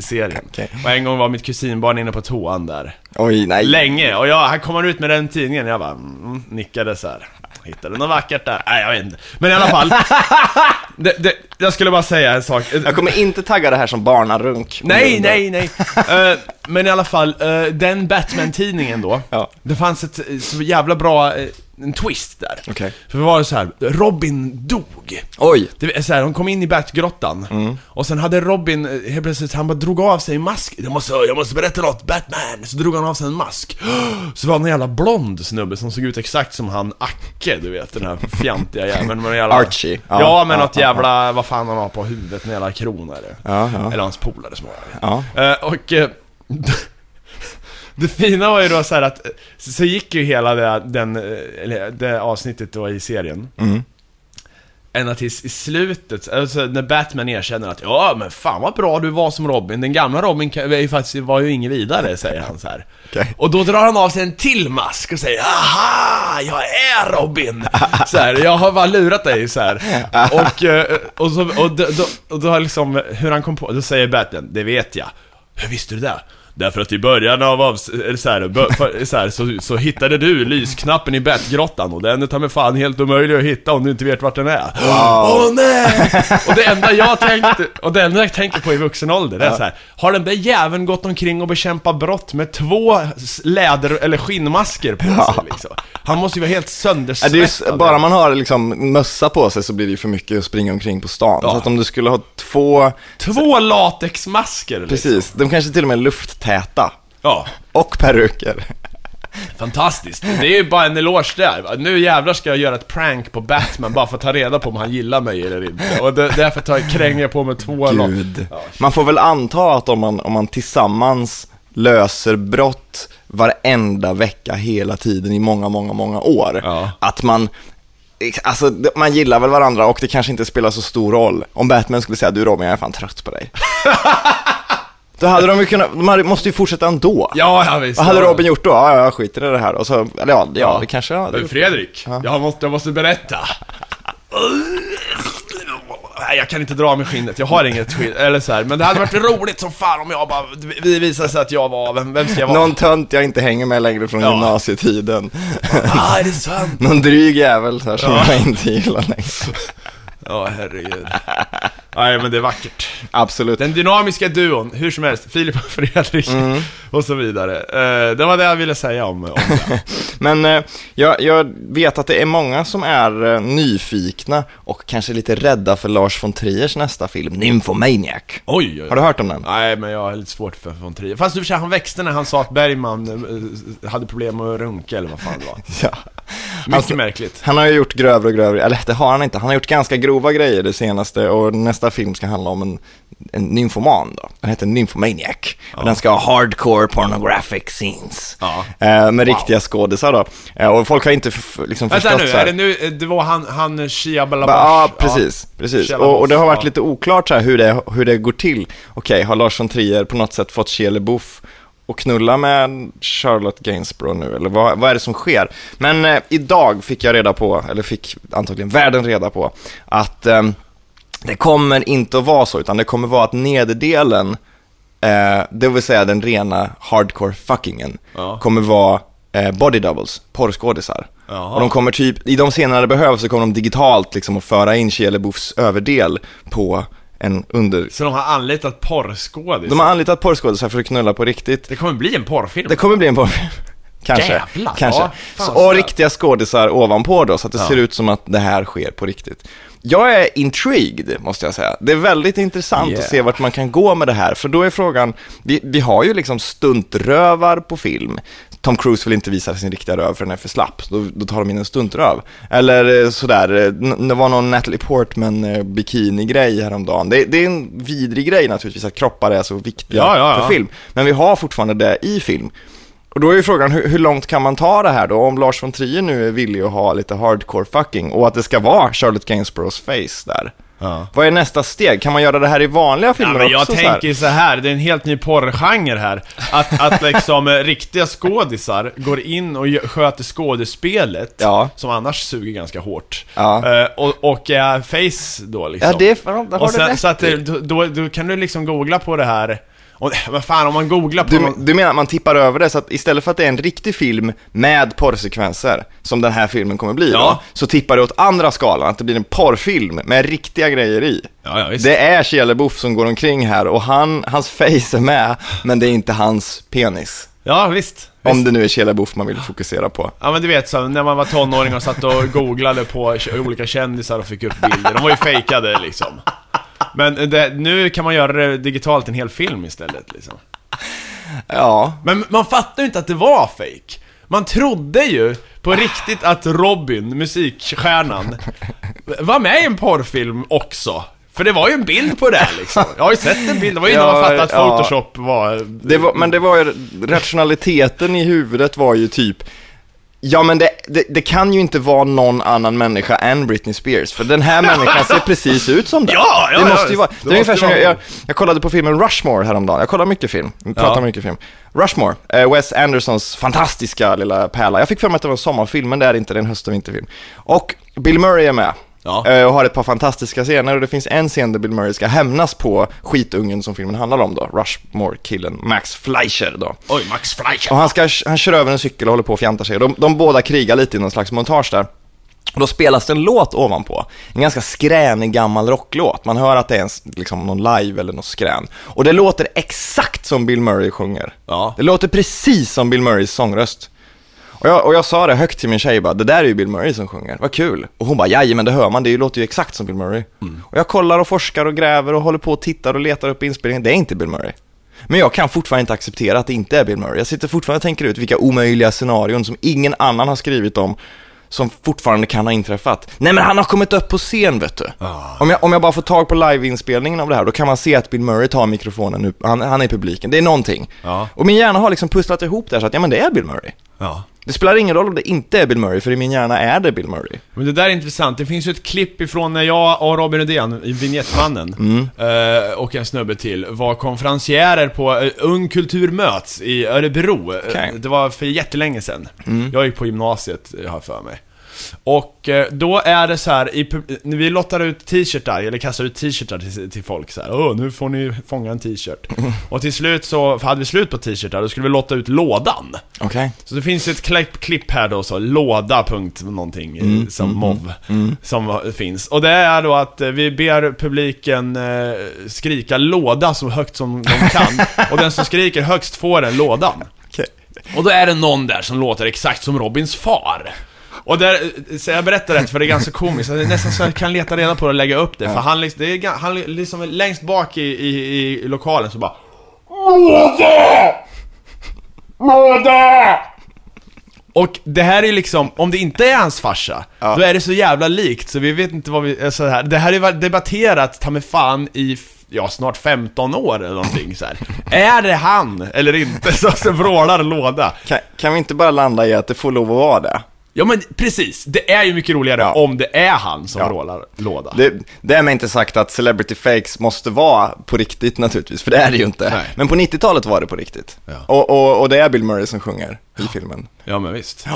serien. Okej. Och en gång var mitt kusinbarn inne på toan där. Oj, nej. Länge, och jag, han kommer ut med den tidningen, jag bara mm, nickade så här. Hittade något vackert där? Nej, jag vet inte. Men i alla fall. det, det, jag skulle bara säga en sak. Jag kommer inte tagga det här som barnarunk. Nej, nej, nej. Eh, men i alla fall, eh, den Batman-tidningen då. Ja. Det fanns ett eh, så jävla bra, en twist där. Okej. För det var så här, Robin dog. Oj. Det är så här, de kom in i Batgrottan, Mm. och sen hade Robin, eh, helt plötsligt, han bara drog av sig en mask. Jag måste, jag måste berätta något, Batman! Så drog han av sig en mask. Så var det en jävla blond snubbe som såg ut exakt som han Acke, du vet, den här fjantiga jäveln med en jävla... Archie. Ja, Ja, med ja, något ja, jävla, vad fan han har på huvudet, en jävla krona eller? Ja, ja. Eller hans polare som har det. Ja. Eh, och eh, det fina var ju då så att, så, gick ju hela det, den, det avsnittet då i serien. Mm. Ända tills i slutet, alltså när Batman erkänner att ja men fan vad bra du var som Robin, den gamla Robin var ju ingen vidare, säger han så. Okej. Och då drar han av sig en till mask och säger Aha, jag är Robin! Så här, jag har bara lurat dig så här. Och, eh, och, så, och, då, och då liksom, hur han kom på, då säger Batman, det vet jag. Hur visste du det? Därför att i början av, av eller så, här, så, här, så, så hittade du lysknappen i Batgrottan och den är ta mig fan helt omöjlig att hitta om du inte vet vart den är. Åh nej! Och det enda jag tänkte, och det enda jag tänker på i vuxen ålder, det är så här. Har den där jäveln gått omkring och bekämpat brott med två läder eller skinnmasker på sig liksom? Han måste ju vara helt Ja, söndersvettad. bara man har liksom mössa på sig så blir det ju för mycket att springa omkring på stan. Ja. Så att om du skulle ha två, Två latexmasker liksom. precis, de kanske till och med är lufttäta. Ja. Och peruker. Fantastiskt. Det är ju bara en eloge där. Nu jävlar ska jag göra ett prank på Batman bara för att ta reda på om han gillar mig eller inte. Och det, därför tar jag, kränger jag på mig två. Gud. Man får väl anta att om man, om man tillsammans löser brott varenda vecka hela tiden i många, många, många år. Ja. Att man, alltså man gillar väl varandra och det kanske inte spelar så stor roll. Om Batman skulle säga du Robin, jag är fan trött på dig. Då hade de ju kunnat, de hade, måste ju fortsätta ändå. Ja, ja visst. Vad hade ja. Robin gjort då? Ja, jag skiter i det här. Och så, eller ja, ja, det kanske jag hade gjort. Fredrik, jag, måste, jag måste berätta. Nej, jag kan inte dra med skinnet, jag har inget skinn, eller så här. Men det hade varit roligt som fan om jag bara, vi visade sig att jag var, vem, vem ska jag vara? Någon tönt jag inte hänger med längre från Ja. gymnasietiden. Ah, är det sant? Någon dryg jävel så här som jag inte gillar längre. Ja, herregud. Nej, men det är vackert. Absolut. Den dynamiska duon, hur som helst, Filip och Fredrik och så vidare. Eh, det var det jag ville säga om, om det. Men eh, jag, jag vet att det är många som är eh, nyfikna och kanske lite rädda för Lars von Triers nästa film, Nymphomaniac. Oj, oj, Har du hört om den? Nej, men jag har lite svårt för von Trier. Fast sig, han växte när han sa att Bergman hade problem med att runka, eller vad fan det var. Ja. Mycket Alltså- märkligt. Han har ju gjort grövre och grövre, eller det har han inte, han har gjort ganska grova grejer det senaste och nästa film ska handla om en, en nymfoman då. Den heter Nymphomaniac. Och den ska ha hardcore pornographic scenes. Ja. Eh, med riktiga skådisar då. Eh, och folk har inte liksom Vänta förstått nu, så här- är det nu, eh, det var han, han Shia Ba- Balabash? Ja, precis. precis. Shia Och, och det har varit ja. lite oklart så här hur, det, hur det går till. Okej, har Lars von Trier på något sätt fått Shia LaBeouf och knulla med Charlotte Gainsborough nu, eller vad, vad är det som sker? Men eh, idag fick jag reda på, eller fick antagligen världen reda på, att eh, det kommer inte att vara så, utan det kommer vara att nederdelen, eh, det vill säga den rena hardcore fuckingen, Ja. kommer vara eh, body doubles, porrskådisar. Jaha. Och de kommer typ, i de scener det behövs så kommer de digitalt liksom att föra in Shia LaBeoufs överdel på en under... Så de har anlitat porrskådis? De har anlitat porrskådisar för att knulla på riktigt. Det kommer bli en porrfilm? Det kommer bli en porr... Kanske. Jävlar, Kanske. ja. Så, och riktiga skådisar ovanpå då, så att det Ja. ser ut som att det här sker på riktigt. Jag är intrigued, måste jag säga. Det är väldigt intressant Yeah. att se vart man kan gå med det här, för då är frågan, vi, vi har ju liksom stuntrövar på film. Tom Cruise vill inte visa sin riktiga röv för den är för slapp, då, då tar de in en stuntröv. Eller eh, sådär, eh, det var någon Natalie Portman eh, bikini-grej häromdagen. Det, det är en vidrig grej naturligtvis, att kroppar är så viktiga Ja, ja, ja. för film. Men vi har fortfarande det i film. Och då är ju frågan, hur, hur långt kan man ta det här då? Om Lars von Trier nu är villig att ha lite hardcore fucking och att det ska vara Charlotte Gainsboroughs face där. Ja. Vad är nästa steg? Kan man göra det här i vanliga Ja, filmer men jag också? så här? tänker så här, det är en helt ny porrgenre här. Att, att liksom eh, riktiga skådisar går in och sköter skådespelet, Ja. som annars suger ganska hårt. Ja. Eh, och, och är face då liksom. Ja, det är fan, det har och du sen, rätt Så att då, då, då kan du liksom googla på det här. Och, vad fan, om man googlar på Du, någon... du menar att man tippar över det, så att istället för att det är en riktig film med porrsekvenser, som den här filmen kommer bli Ja. då, så tippar det åt andra skalan, att det blir en porrfilm med riktiga grejer i. Ja, ja, visst. Det är Shia LaBeouf som går omkring här och han, hans face är med, men det är inte hans penis. Ja, visst. Om visst. det nu är Shia LaBeouf man vill fokusera på. Ja men du vet så, när man var tonåring och satt och googlade på olika kändisar och fick upp bilder. De var ju fejkade liksom. Men det, nu kan man göra det digitalt, en hel film istället liksom. Ja, Men man fattar ju inte att det var fake. Man trodde ju på riktigt att Robin, musikstjärnan, var med i en porrfilm också. För det var ju en bild på det liksom. Jag har ju sett en bild, det var ju innan man fattade att ja. Photoshop var... det var, men det var ju, rationaliteten i huvudet var ju typ Ja, men det, det, det kan ju inte vara någon annan människa än Britney Spears, för den här människan ser precis ut som den. Ja, ja, det måste ju vara. det Det är ungefär som jag, jag, jag kollade på filmen Rushmore häromdagen. Jag kollar mycket film, jag pratar Ja. mycket film. Rushmore, eh, Wes Andersons fantastiska lilla pärla. Jag fick för mig att det var en sommarfilm, men det är inte, det är en höst och vinterfilm. Och Bill Murray är med. Ja. eh, Och har ett par fantastiska scener och det finns en scen där Bill Murray ska hämnas på skitungen som filmen handlar om då, Rushmore-killen Max Fleischer då. Oj, Max Fleischer. Och han, ska, han kör över en cykel och håller på och fjantar sig. De, de båda krigar lite i någon slags montage där. Och då spelas det en låt ovanpå. En ganska skränig gammal rocklåt. Man hör att det är en, liksom, någon live eller något skrän. Och det låter exakt som Bill Murray sjunger. Ja. Det låter precis som Bill Murrays sångröst. Och jag, och jag sa det högt till min tjej bara, det där är ju Bill Murray som sjunger, vad kul. Och hon bara, jajamän det hör man, det låter ju exakt som Bill Murray. Och jag kollar och forskar och gräver och håller på och tittar och letar upp inspelningen, det är inte Bill Murray. Men jag kan fortfarande inte acceptera att det inte är Bill Murray. Jag sitter fortfarande och tänker ut vilka omöjliga scenarion som ingen annan har skrivit om, som fortfarande kan ha inträffat. Nej men han har kommit upp på scen vet du. Om, jag, om jag bara får tag på liveinspelningen av det här, då kan man se att Bill Murray tar mikrofonen nu, han, han är i publiken. Det är någonting. Ja. Och min hjärna har liksom pusslat ihop det här så att, ja men det är Bill Murray. Ja. Det spelar ingen roll om det inte är Bill Murray, för i min hjärna är det Bill Murray. Men det där är intressant. Det finns ju ett klipp ifrån när jag och Robin Rudén, i Vignettmannen, Mm. eh, och en snubbe till, var konferencierer på eh, Ung Kultur Möts i Örebro. Eh, Okej. Mm. Det var för jättelänge sedan. Jag gick på gymnasiet, har för mig. Och eh, då är det så här, i, vi lottar ut t-shirtar, eller kastar ut t-shirtar till, till folk så här. Åh, nu får ni fånga en t-shirt. Och till slut så hade vi slut på t-shirtar, då skulle vi lotta ut lådan. Okej. Så det finns ett klipp, klipp här då, så låda punkt någonting Mm, eh, som mov som finns. Och det är då att eh, vi ber publiken eh, skrika låda så högt som de kan. och den som skriker högst får den lådan. Okej. Och då är det någon där som låter exakt som Robins far. Och där, så jag berättar rätt för det är ganska komiskt, det är nästan så jag kan leta reda på det och lägga upp det. För han, liksom- det är, han liksom är längst bak i, i, i lokalen så bara Och det här är liksom, om det inte är hans farsa, Ja. då är det så jävla likt så vi vet inte vad vi, så här. Det här ju debatterat, ta mig fan, i, ja snart 15 år eller någonting så här. Är det han eller inte så, så vrålar låda? Kan, kan vi inte bara landa i att det får lov att vara det? Ja men precis, det är ju mycket roligare Ja. om det är han som Ja. vrålar låda. det? Det är med inte sagt att celebrity fakes måste vara på riktigt naturligtvis, för det är det ju inte. Nej. Men på 90-talet var det på riktigt. Ja. Och, och, och det är Bill Murray som sjunger i filmen. Ja men visst.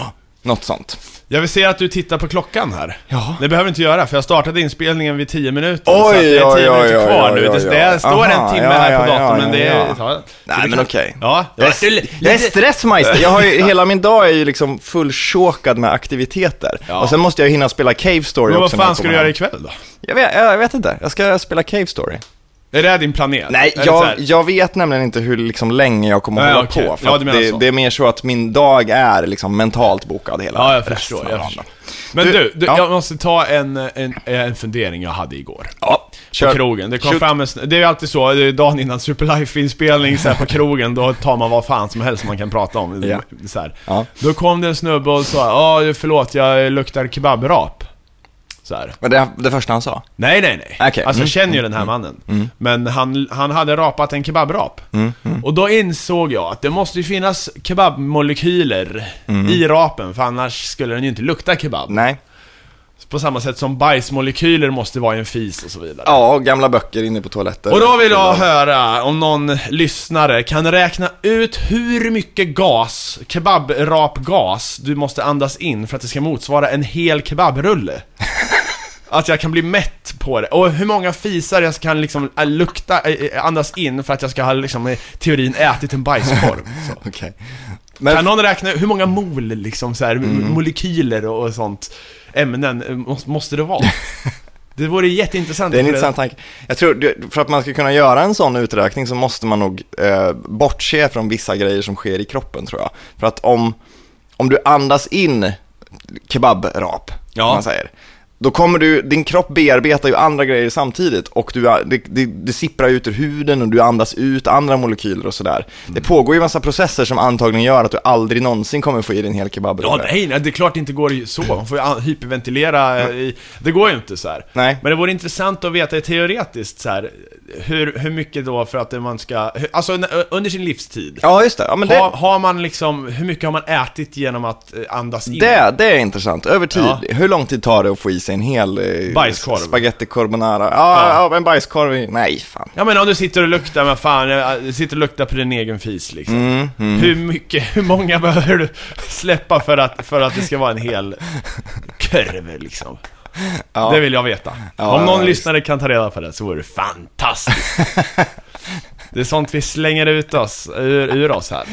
Något sånt. Jag vill se att du tittar på klockan här. Ja. Det behöver du inte göra, för jag startade inspelningen vid 10 minuter. Oj, så att det är 10 oj, oj, minuter kvar oj, nu. oj, Det, oj. det står en timme ja, här på datorn, ja, men det ja. är... Ja. Nej men okej. Ja, Jag det är, jag är stressmeister. Jag har ju, hela min dag är ju liksom fullchokad med aktiviteter. Ja. Och sen måste jag hinna spela Cave Story Men vad också. när fan jag ska du kommer göra ikväll då? Jag vet, jag vet inte. Jag ska spela Cave Story. Är det din planet? Nej, jag, jag vet nämligen inte hur liksom länge jag kommer Nej, hålla okej. på. För Ja, att det, det är mer så att min dag är liksom mentalt bokad hela Ja, jag förstår. Jag förstår. Men Du- du, du ja. jag måste ta en, en, en fundering jag hade igår. Ja, På kör. krogen. Det kom Shoot. fram en, det är ju alltid så, det är dagen innan Superlife-inspelning så här på krogen, då tar man vad fan som helst man kan prata om. Ja. Så här. Då kom det en snubbe och sa ja förlåt, jag luktar kebabrap. Så här. Men det, det första han sa? Nej, nej, nej. Okej. Alltså Mm. jag känner ju den här mannen. Men han, han hade rapat en kebabrap. Mm, Och då insåg jag att det måste ju finnas kebabmolekyler i rapen, för annars skulle den ju inte lukta kebab. Nej. På samma sätt som bajsmolekyler måste vara i en fis och så vidare. Ja, och gamla böcker inne på toaletter. Och då vill jag höra om någon lyssnare kan räkna ut hur mycket gas, kebabrapgas, du måste andas in för att det ska motsvara en hel kebabrulle. Att jag kan bli mätt på det. Och hur många fisar jag kan liksom äh, lukta, äh, andas in för att jag ska ha liksom i teorin ätit en bajskorv. Så. Okej. Kan Men, någon räkna hur många mol liksom så här, molekyler och, och sånt ämnen eh, måste, det vara? Det vore jätteintressant det är en intressant tanke. Jag tror, för att man ska kunna göra en sån uträkning så måste man nog eh, bortse från vissa grejer som sker i kroppen tror jag. För att om, om du andas in kebabrap, Ja. man säger, då kommer du, din kropp bearbetar ju andra grejer samtidigt och du, det, det, det sipprar ut ur huden och du andas ut andra molekyler och sådär. Det pågår ju massa processer som antagligen gör att du aldrig någonsin kommer få i dig en hel kebabrulle. Ja, nej, nej, det är klart det inte går så. Man får ju hyperventilera. eh, I, det går ju inte så här. Nej. Men det vore intressant att veta teoretiskt så här. hur, hur mycket då för att man ska, alltså under sin livstid? Ja, just det. Ja, men Har, det, har man liksom, hur mycket har man ätit genom att eh, andas in? det, det är intressant. Över tid, Ja. hur lång tid tar det att få i sig en hel eh, Bajskorv. spaghetti carbonara? Ja, Ja. ja. en bajskorv, i- nej fan. Ja men om du sitter och luktar, men fan, eh, sitter och luktar på din egen fis liksom. Mm, Hur mycket, hur många behöver du släppa för att, för att det ska vara en hel kurv liksom? Ja. Det vill jag veta. Ja, Om någon ja, lyssnare kan ta reda på det så vore det fantastiskt. Det är sånt vi slänger ut oss, ur, ur oss här.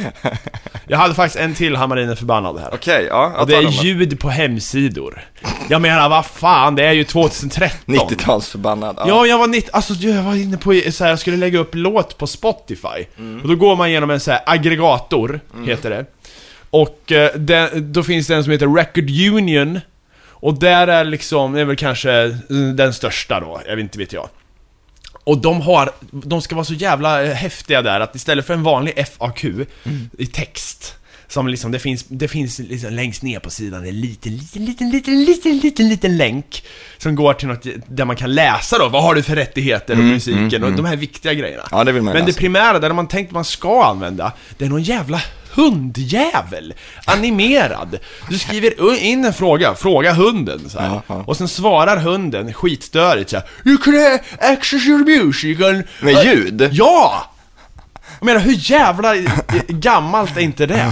Jag hade faktiskt en till Hammarin är förbannad här. Okej, ja. jag Och det tar är den ljud på hemsidor. Jag menar, vad fan, det är ju 2013. 90-talsförbannad. Ja. Ja, jag var, 90, alltså, jag var inne på så här, jag skulle lägga upp låt på Spotify. Och då går man igenom en så här aggregator, heter det. Och eh, det, då finns det en som heter Record Union. Och där är liksom, det är väl kanske eh, den största då, jag vet inte vet jag. Och de har, de ska vara så jävla eh, häftiga där att istället för en vanlig FAQ i text som liksom, det finns, det finns liksom längst ner på sidan en liten, liten, liten, liten, liten, liten, liten länk Som går till något där man kan läsa då, vad har du för rättigheter och musiken och de här viktiga grejerna. Ja, det vill man Men det läsa. primära, där man tänkt man ska använda, det är någon jävla hundjävel, animerad. Du skriver in en fråga, fråga hunden så här. Ja. Och sen svarar hunden skitstörigt så här, You can access your music and... Med ljud? Ja! Jag menar, hur jävla i- gammalt är inte det?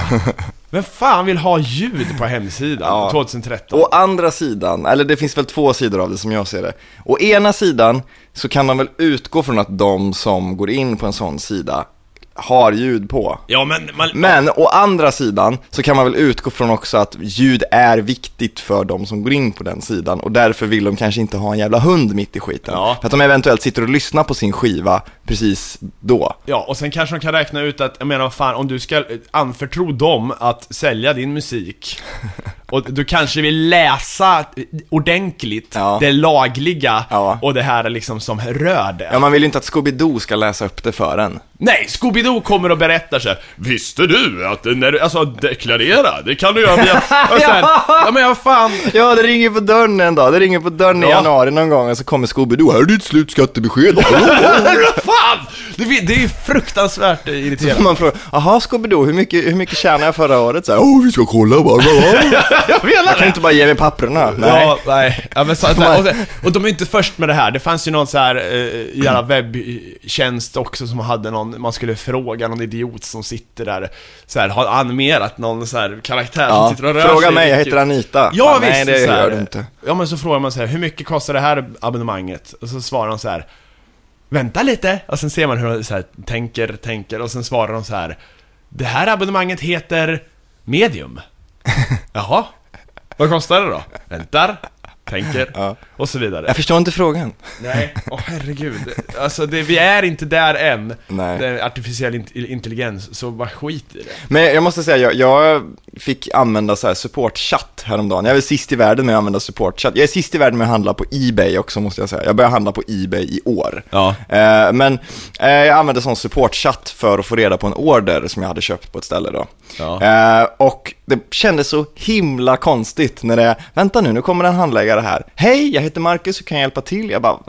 Vem fan vill ha ljud på hemsidan Ja. 2013? Å andra sidan, eller det finns väl två sidor av det som jag ser det. Å ena sidan så kan man väl utgå från att de som går in på en sån sida har ljud på. Ja men, man, Men å andra sidan så kan man väl utgå från också att ljud är viktigt för de som går in på den sidan och därför vill de kanske inte ha en jävla hund mitt i skiten. Ja. För att de eventuellt sitter och lyssnar på sin skiva precis då. Ja, och sen kanske de kan räkna ut att, jag menar vad fan, om du ska anförtro dem att sälja din musik och du kanske vill läsa ordentligt Ja. det lagliga Ja. och det här liksom som rör det. Ja, man vill ju inte att Scooby-Doo ska läsa upp det för en. Nej, Scooby-Doo kommer och berättar så här, Visste du att när du, alltså deklarera, det kan du göra via... Och så här, ja men vad fan. Ja, det ringer på dörren en dag. Det ringer på dörren i Ja. januari någon gång och så kommer Scooby-Doo. Här är ditt slutskattebesked. fan! Det, det är ju fruktansvärt Så irriterande. man frågar, jaha Scooby-Doo, hur mycket, hur mycket tjänade jag förra året? Så här, Åh, vi ska kolla bara. Jag menar Kan du inte bara ge mig papperna? Nej. Ja, nej. Ja, men så, så här, och, och de är inte först med det här. Det fanns ju någon så här eh, jävla webbtjänst också som hade någon, man skulle fråga någon idiot som sitter där, så här, har animerat någon så här karaktär Ja, som sitter och rör fråga sig. mig, jag heter Anita. Ja, Bara, visst. Nej, det så här, gör du inte. Ja, men så frågar man så här, hur mycket kostar det här abonnemanget? Och så svarar de så här, vänta lite. Och sen ser man hur de så här, tänker, tänker, och sen svarar de så här, det här abonnemanget heter Medium. Jaha, vad kostar det då? Väntar, tänker, Ja. och så vidare. Jag förstår inte frågan. Nej, åh herregud. Alltså, det, vi är inte där än. Nej. Artificiell int- intelligens, så bara skit i det. Men jag måste säga, jag, jag fick använda så här supportchatt häromdagen. Jag är sist i världen med att använda supportchatt. Jag är sist i världen med att handla på Ebay också måste jag säga. Jag började handla på Ebay i år. Ja. Eh, men eh, jag använde sån supportchatt för att få reda på en order som jag hade köpt på ett ställe då. Ja. Eh, och det kändes så himla konstigt när det, vänta nu, nu kommer en handläggare här. Hej, jag heter Marcus, hur kan jag hjälpa till? Jag bara,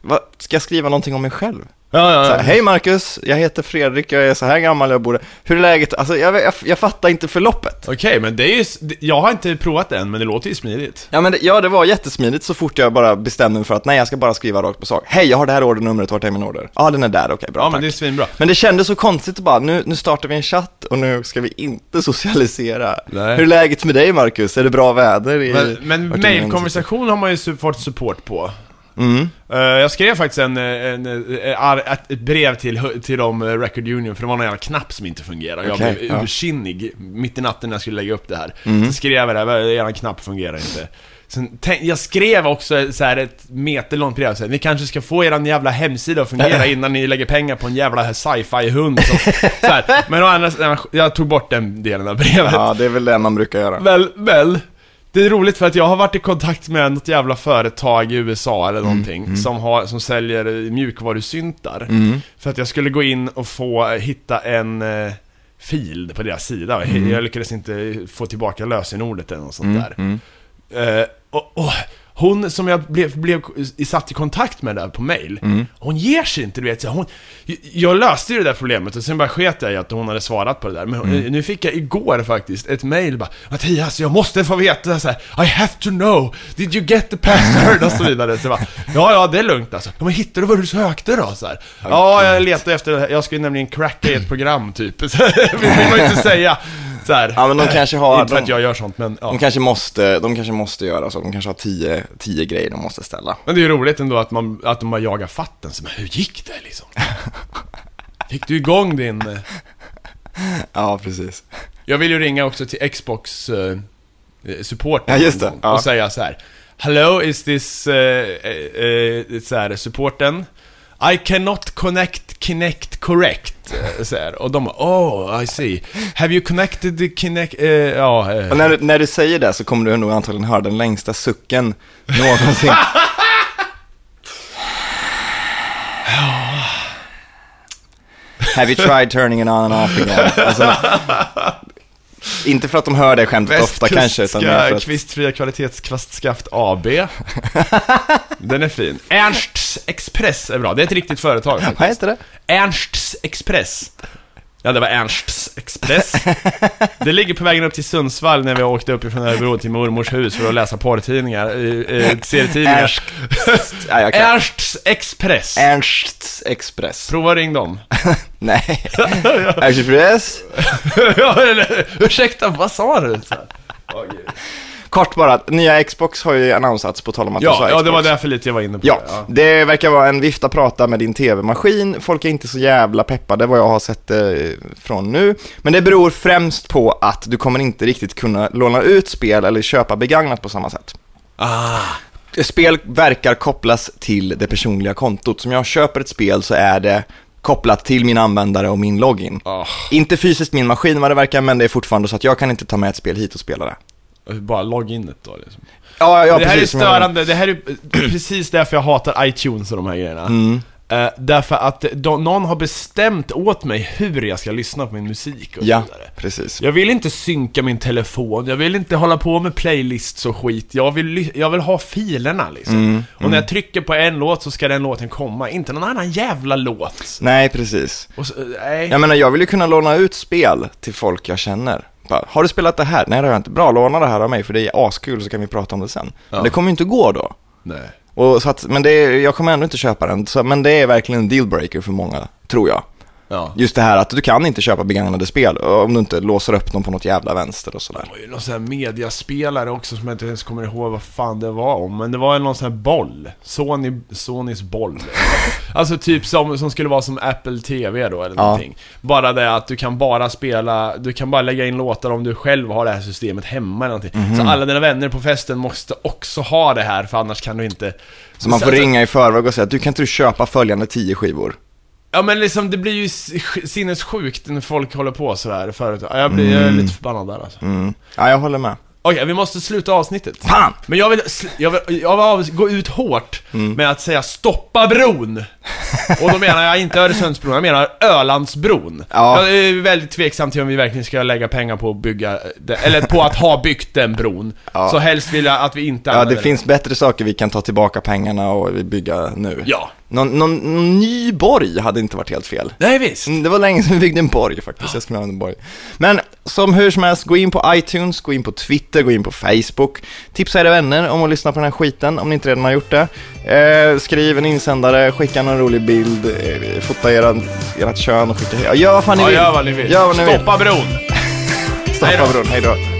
vad, ska jag skriva någonting om mig själv? Ja, ja, Så här, Hej Marcus, jag heter Fredrik, jag är så här gammal, jag bor Hur är läget? Alltså jag, jag, jag fattar inte förloppet. Okej, men det är ju, jag har inte provat det än, men det låter ju smidigt. Ja, men det, ja, det var jättesmidigt så fort jag bara bestämde mig för att nej, jag ska bara skriva rakt på sak. Hej, jag har det här ordernumret, vart är min order? Ja, den är där, okej, bra, Ja, tack. men det är svinbra. Men det kändes så konstigt att bara, nu, nu startar vi en chatt och nu ska vi inte socialisera. Nej. Hur är läget med dig Marcus? Är det bra väder? I, Men, men vart är min- mailkonversation har man ju su- fått support på. Mm. Eh, jag skrev faktiskt en, en, en, ett, ett brev till, till dem, eh, Record Union, för det var någon jävla knapp som inte fungerade. Jag Okej, blev ja. Mm. ursinnig mitt i natten när jag skulle lägga upp det här. Så skrev jag det, här, er knapp fungerar inte. Sen, tänk, jag skrev också så här ett meterlångt brev, så här, ni kanske ska få er jävla hemsida att fungera innan ni lägger pengar på en jävla sci-fi-hund. som- Så här. Men å andra sidan, jag tog bort den delen av brevet. Ja, det är väl det man brukar göra. Väl, väl. Det är roligt för att jag har varit i kontakt med något jävla företag i USA eller någonting som, har, som säljer eh, mjukvarusyntar. För att jag skulle gå in och få hitta en eh, fil på deras sida. Jag lyckades inte få tillbaka lösenordet eller något sånt där. Eh, och, och, hon som jag blev, blev satt i kontakt med där på mail, Mm. hon ger sig inte, du vet. Så Hon, jag löste ju det där problemet och sen bara sket jag i att hon hade svarat på det där. Men Mm. nu fick jag igår faktiskt ett mail bara Mattias, jag måste få veta så här, I have to know, did you get the password? och så vidare. Så jag bara, ja, ja, det är lugnt alltså. Men hittade du vad du sökte då? Så här. Ja, jag letade efter, jag skulle nämligen cracka i ett program typ. Det vill man ju inte säga. Så här. Ja, men de kanske har- Inte för de- att jag gör sånt, men ja. De kanske måste, de kanske måste göra så. De kanske har tio, tio grejer de måste ställa. Men det är ju roligt ändå att, man, att de bara jagar fatten. Så, men hur gick det liksom? Fick du igång din... eh, Ja, precis. Jag vill ju ringa också till Xbox uh, support Ja, just det. Ja. och säga så här. Hello, is this uh, uh, så här, supporten? I cannot connect Kinect correct. eh, Så här. Och de bara, oh, I see. Have you connected the Kinect... eh, ja, eh, Och när, du- när du säger det så kommer du nog antagligen höra den längsta sucken någonsin. Have you tried turning it on and off again? Alltså, inte för att de hör det skämtet ofta kanske, utan för att... kvistfria kvalitetskvastskaft AB. Den är fin. Ernsts Express är bra. Det är ett riktigt företag. faktiskt. Vad heter det? Ernsts Express. Ja, det var Ernsts Express. Det ligger på vägen upp till Sundsvall när vi åkte uppifrån Örebro till mormors hus för att läsa porrtagtidningar, eh, serietidningar. Ernst... Ja. Ernsts Express. Ernsts Express. Prova ring dem. Nej. Ernst Express. ja, eller, ursäkta, vad sa du? Så här. Kort bara, nya Xbox har ju annonsats på tal om att Ja, Xbox. ja, det var därför lite jag var inne på Ja, det. det verkar vara en vifta prata med din tv-maskin. Folk är inte så jävla peppade vad jag har sett eh, från nu. Men det beror främst på att du kommer inte riktigt kunna låna ut spel eller köpa begagnat på samma sätt. Ah. Spel verkar kopplas till det personliga kontot. Som jag köper ett spel så är det kopplat till min användare och min login. Ah. Inte fysiskt min maskin vad det verkar, men det är fortfarande så att jag kan inte ta med ett spel hit och spela det. Bara loginet då liksom. Ja, ja, det här precis, är störande, det här är precis därför jag hatar iTunes och de här grejerna. Mm. Eh, därför att de, någon har bestämt åt mig hur jag ska lyssna på min musik och Ja, så vidare. precis. Jag vill inte synka min telefon, jag vill inte hålla på med playlists och skit. Jag vill, jag vill ha filerna liksom. Mm, och när jag trycker på en låt så ska den låten komma, inte någon annan jävla låt. Nej, precis. Så, nej. Jag menar, jag vill ju kunna låna ut spel till folk jag känner. Bara, har du spelat det här? Nej, det har jag inte. Bra, låna det här av mig för det är askul så kan vi prata om det sen. Ja. Men det kommer ju inte gå då. nej. Och så att, men det är, jag kommer ändå inte köpa den. Så, men det är verkligen en dealbreaker för många, tror jag. Ja. Just det här att du kan inte köpa begagnade spel om du inte låser upp dem på något jävla vänster och sådär. Det var ju någon sån här mediaspelare också som jag inte ens kommer ihåg vad fan det var om. Men det var ju någon sån här boll. Sony, Sonys boll. alltså typ som, som skulle vara som Apple TV då eller Ja. någonting. Bara det att du kan bara spela, du kan bara lägga in låtar om du själv har det här systemet hemma eller någonting. Mhm. Så alla dina vänner på festen måste också ha det här för annars kan du inte... Så man får alltså- ringa i förväg och säga att du kan inte du köpa följande tio skivor? Ja men liksom det blir ju sinnessjukt när folk håller på sådär förut. Ja, Jag blir är lite förbannad där alltså. Mm. Ja, jag håller med. Okej, vi måste sluta avsnittet. Fan! Men jag vill, jag vill, jag vill gå ut hårt Mm. med att säga stoppa bron! Och då menar jag inte Öresundsbron, jag menar Ölandsbron. Ja. Jag är väldigt tveksam till om vi verkligen ska lägga pengar på att bygga, det- eller på att ha byggt den bron. Ja. Så helst vill jag att vi inte Ja, det finns bättre saker vi kan ta tillbaka pengarna och bygga nu. Ja. Någon, någon, någon ny borg hade inte varit helt fel. Nej visst. Mm, Det var länge sedan vi byggde en borg faktiskt, jag skulle använda en borg. Men som hur som helst, gå in på iTunes, gå in på Twitter, gå in på Facebook. Tipsa era vänner om att lyssna på den här skiten, om ni inte redan har gjort det. Eh, skriv en insändare, skicka någon rolig bild, eh, fota era, ert kön och skicka Ja, gör vad fan ni Ja, vill. gör vad ni vill. Gör vad ni vill. Stoppa bron! Stoppa bron, hej då.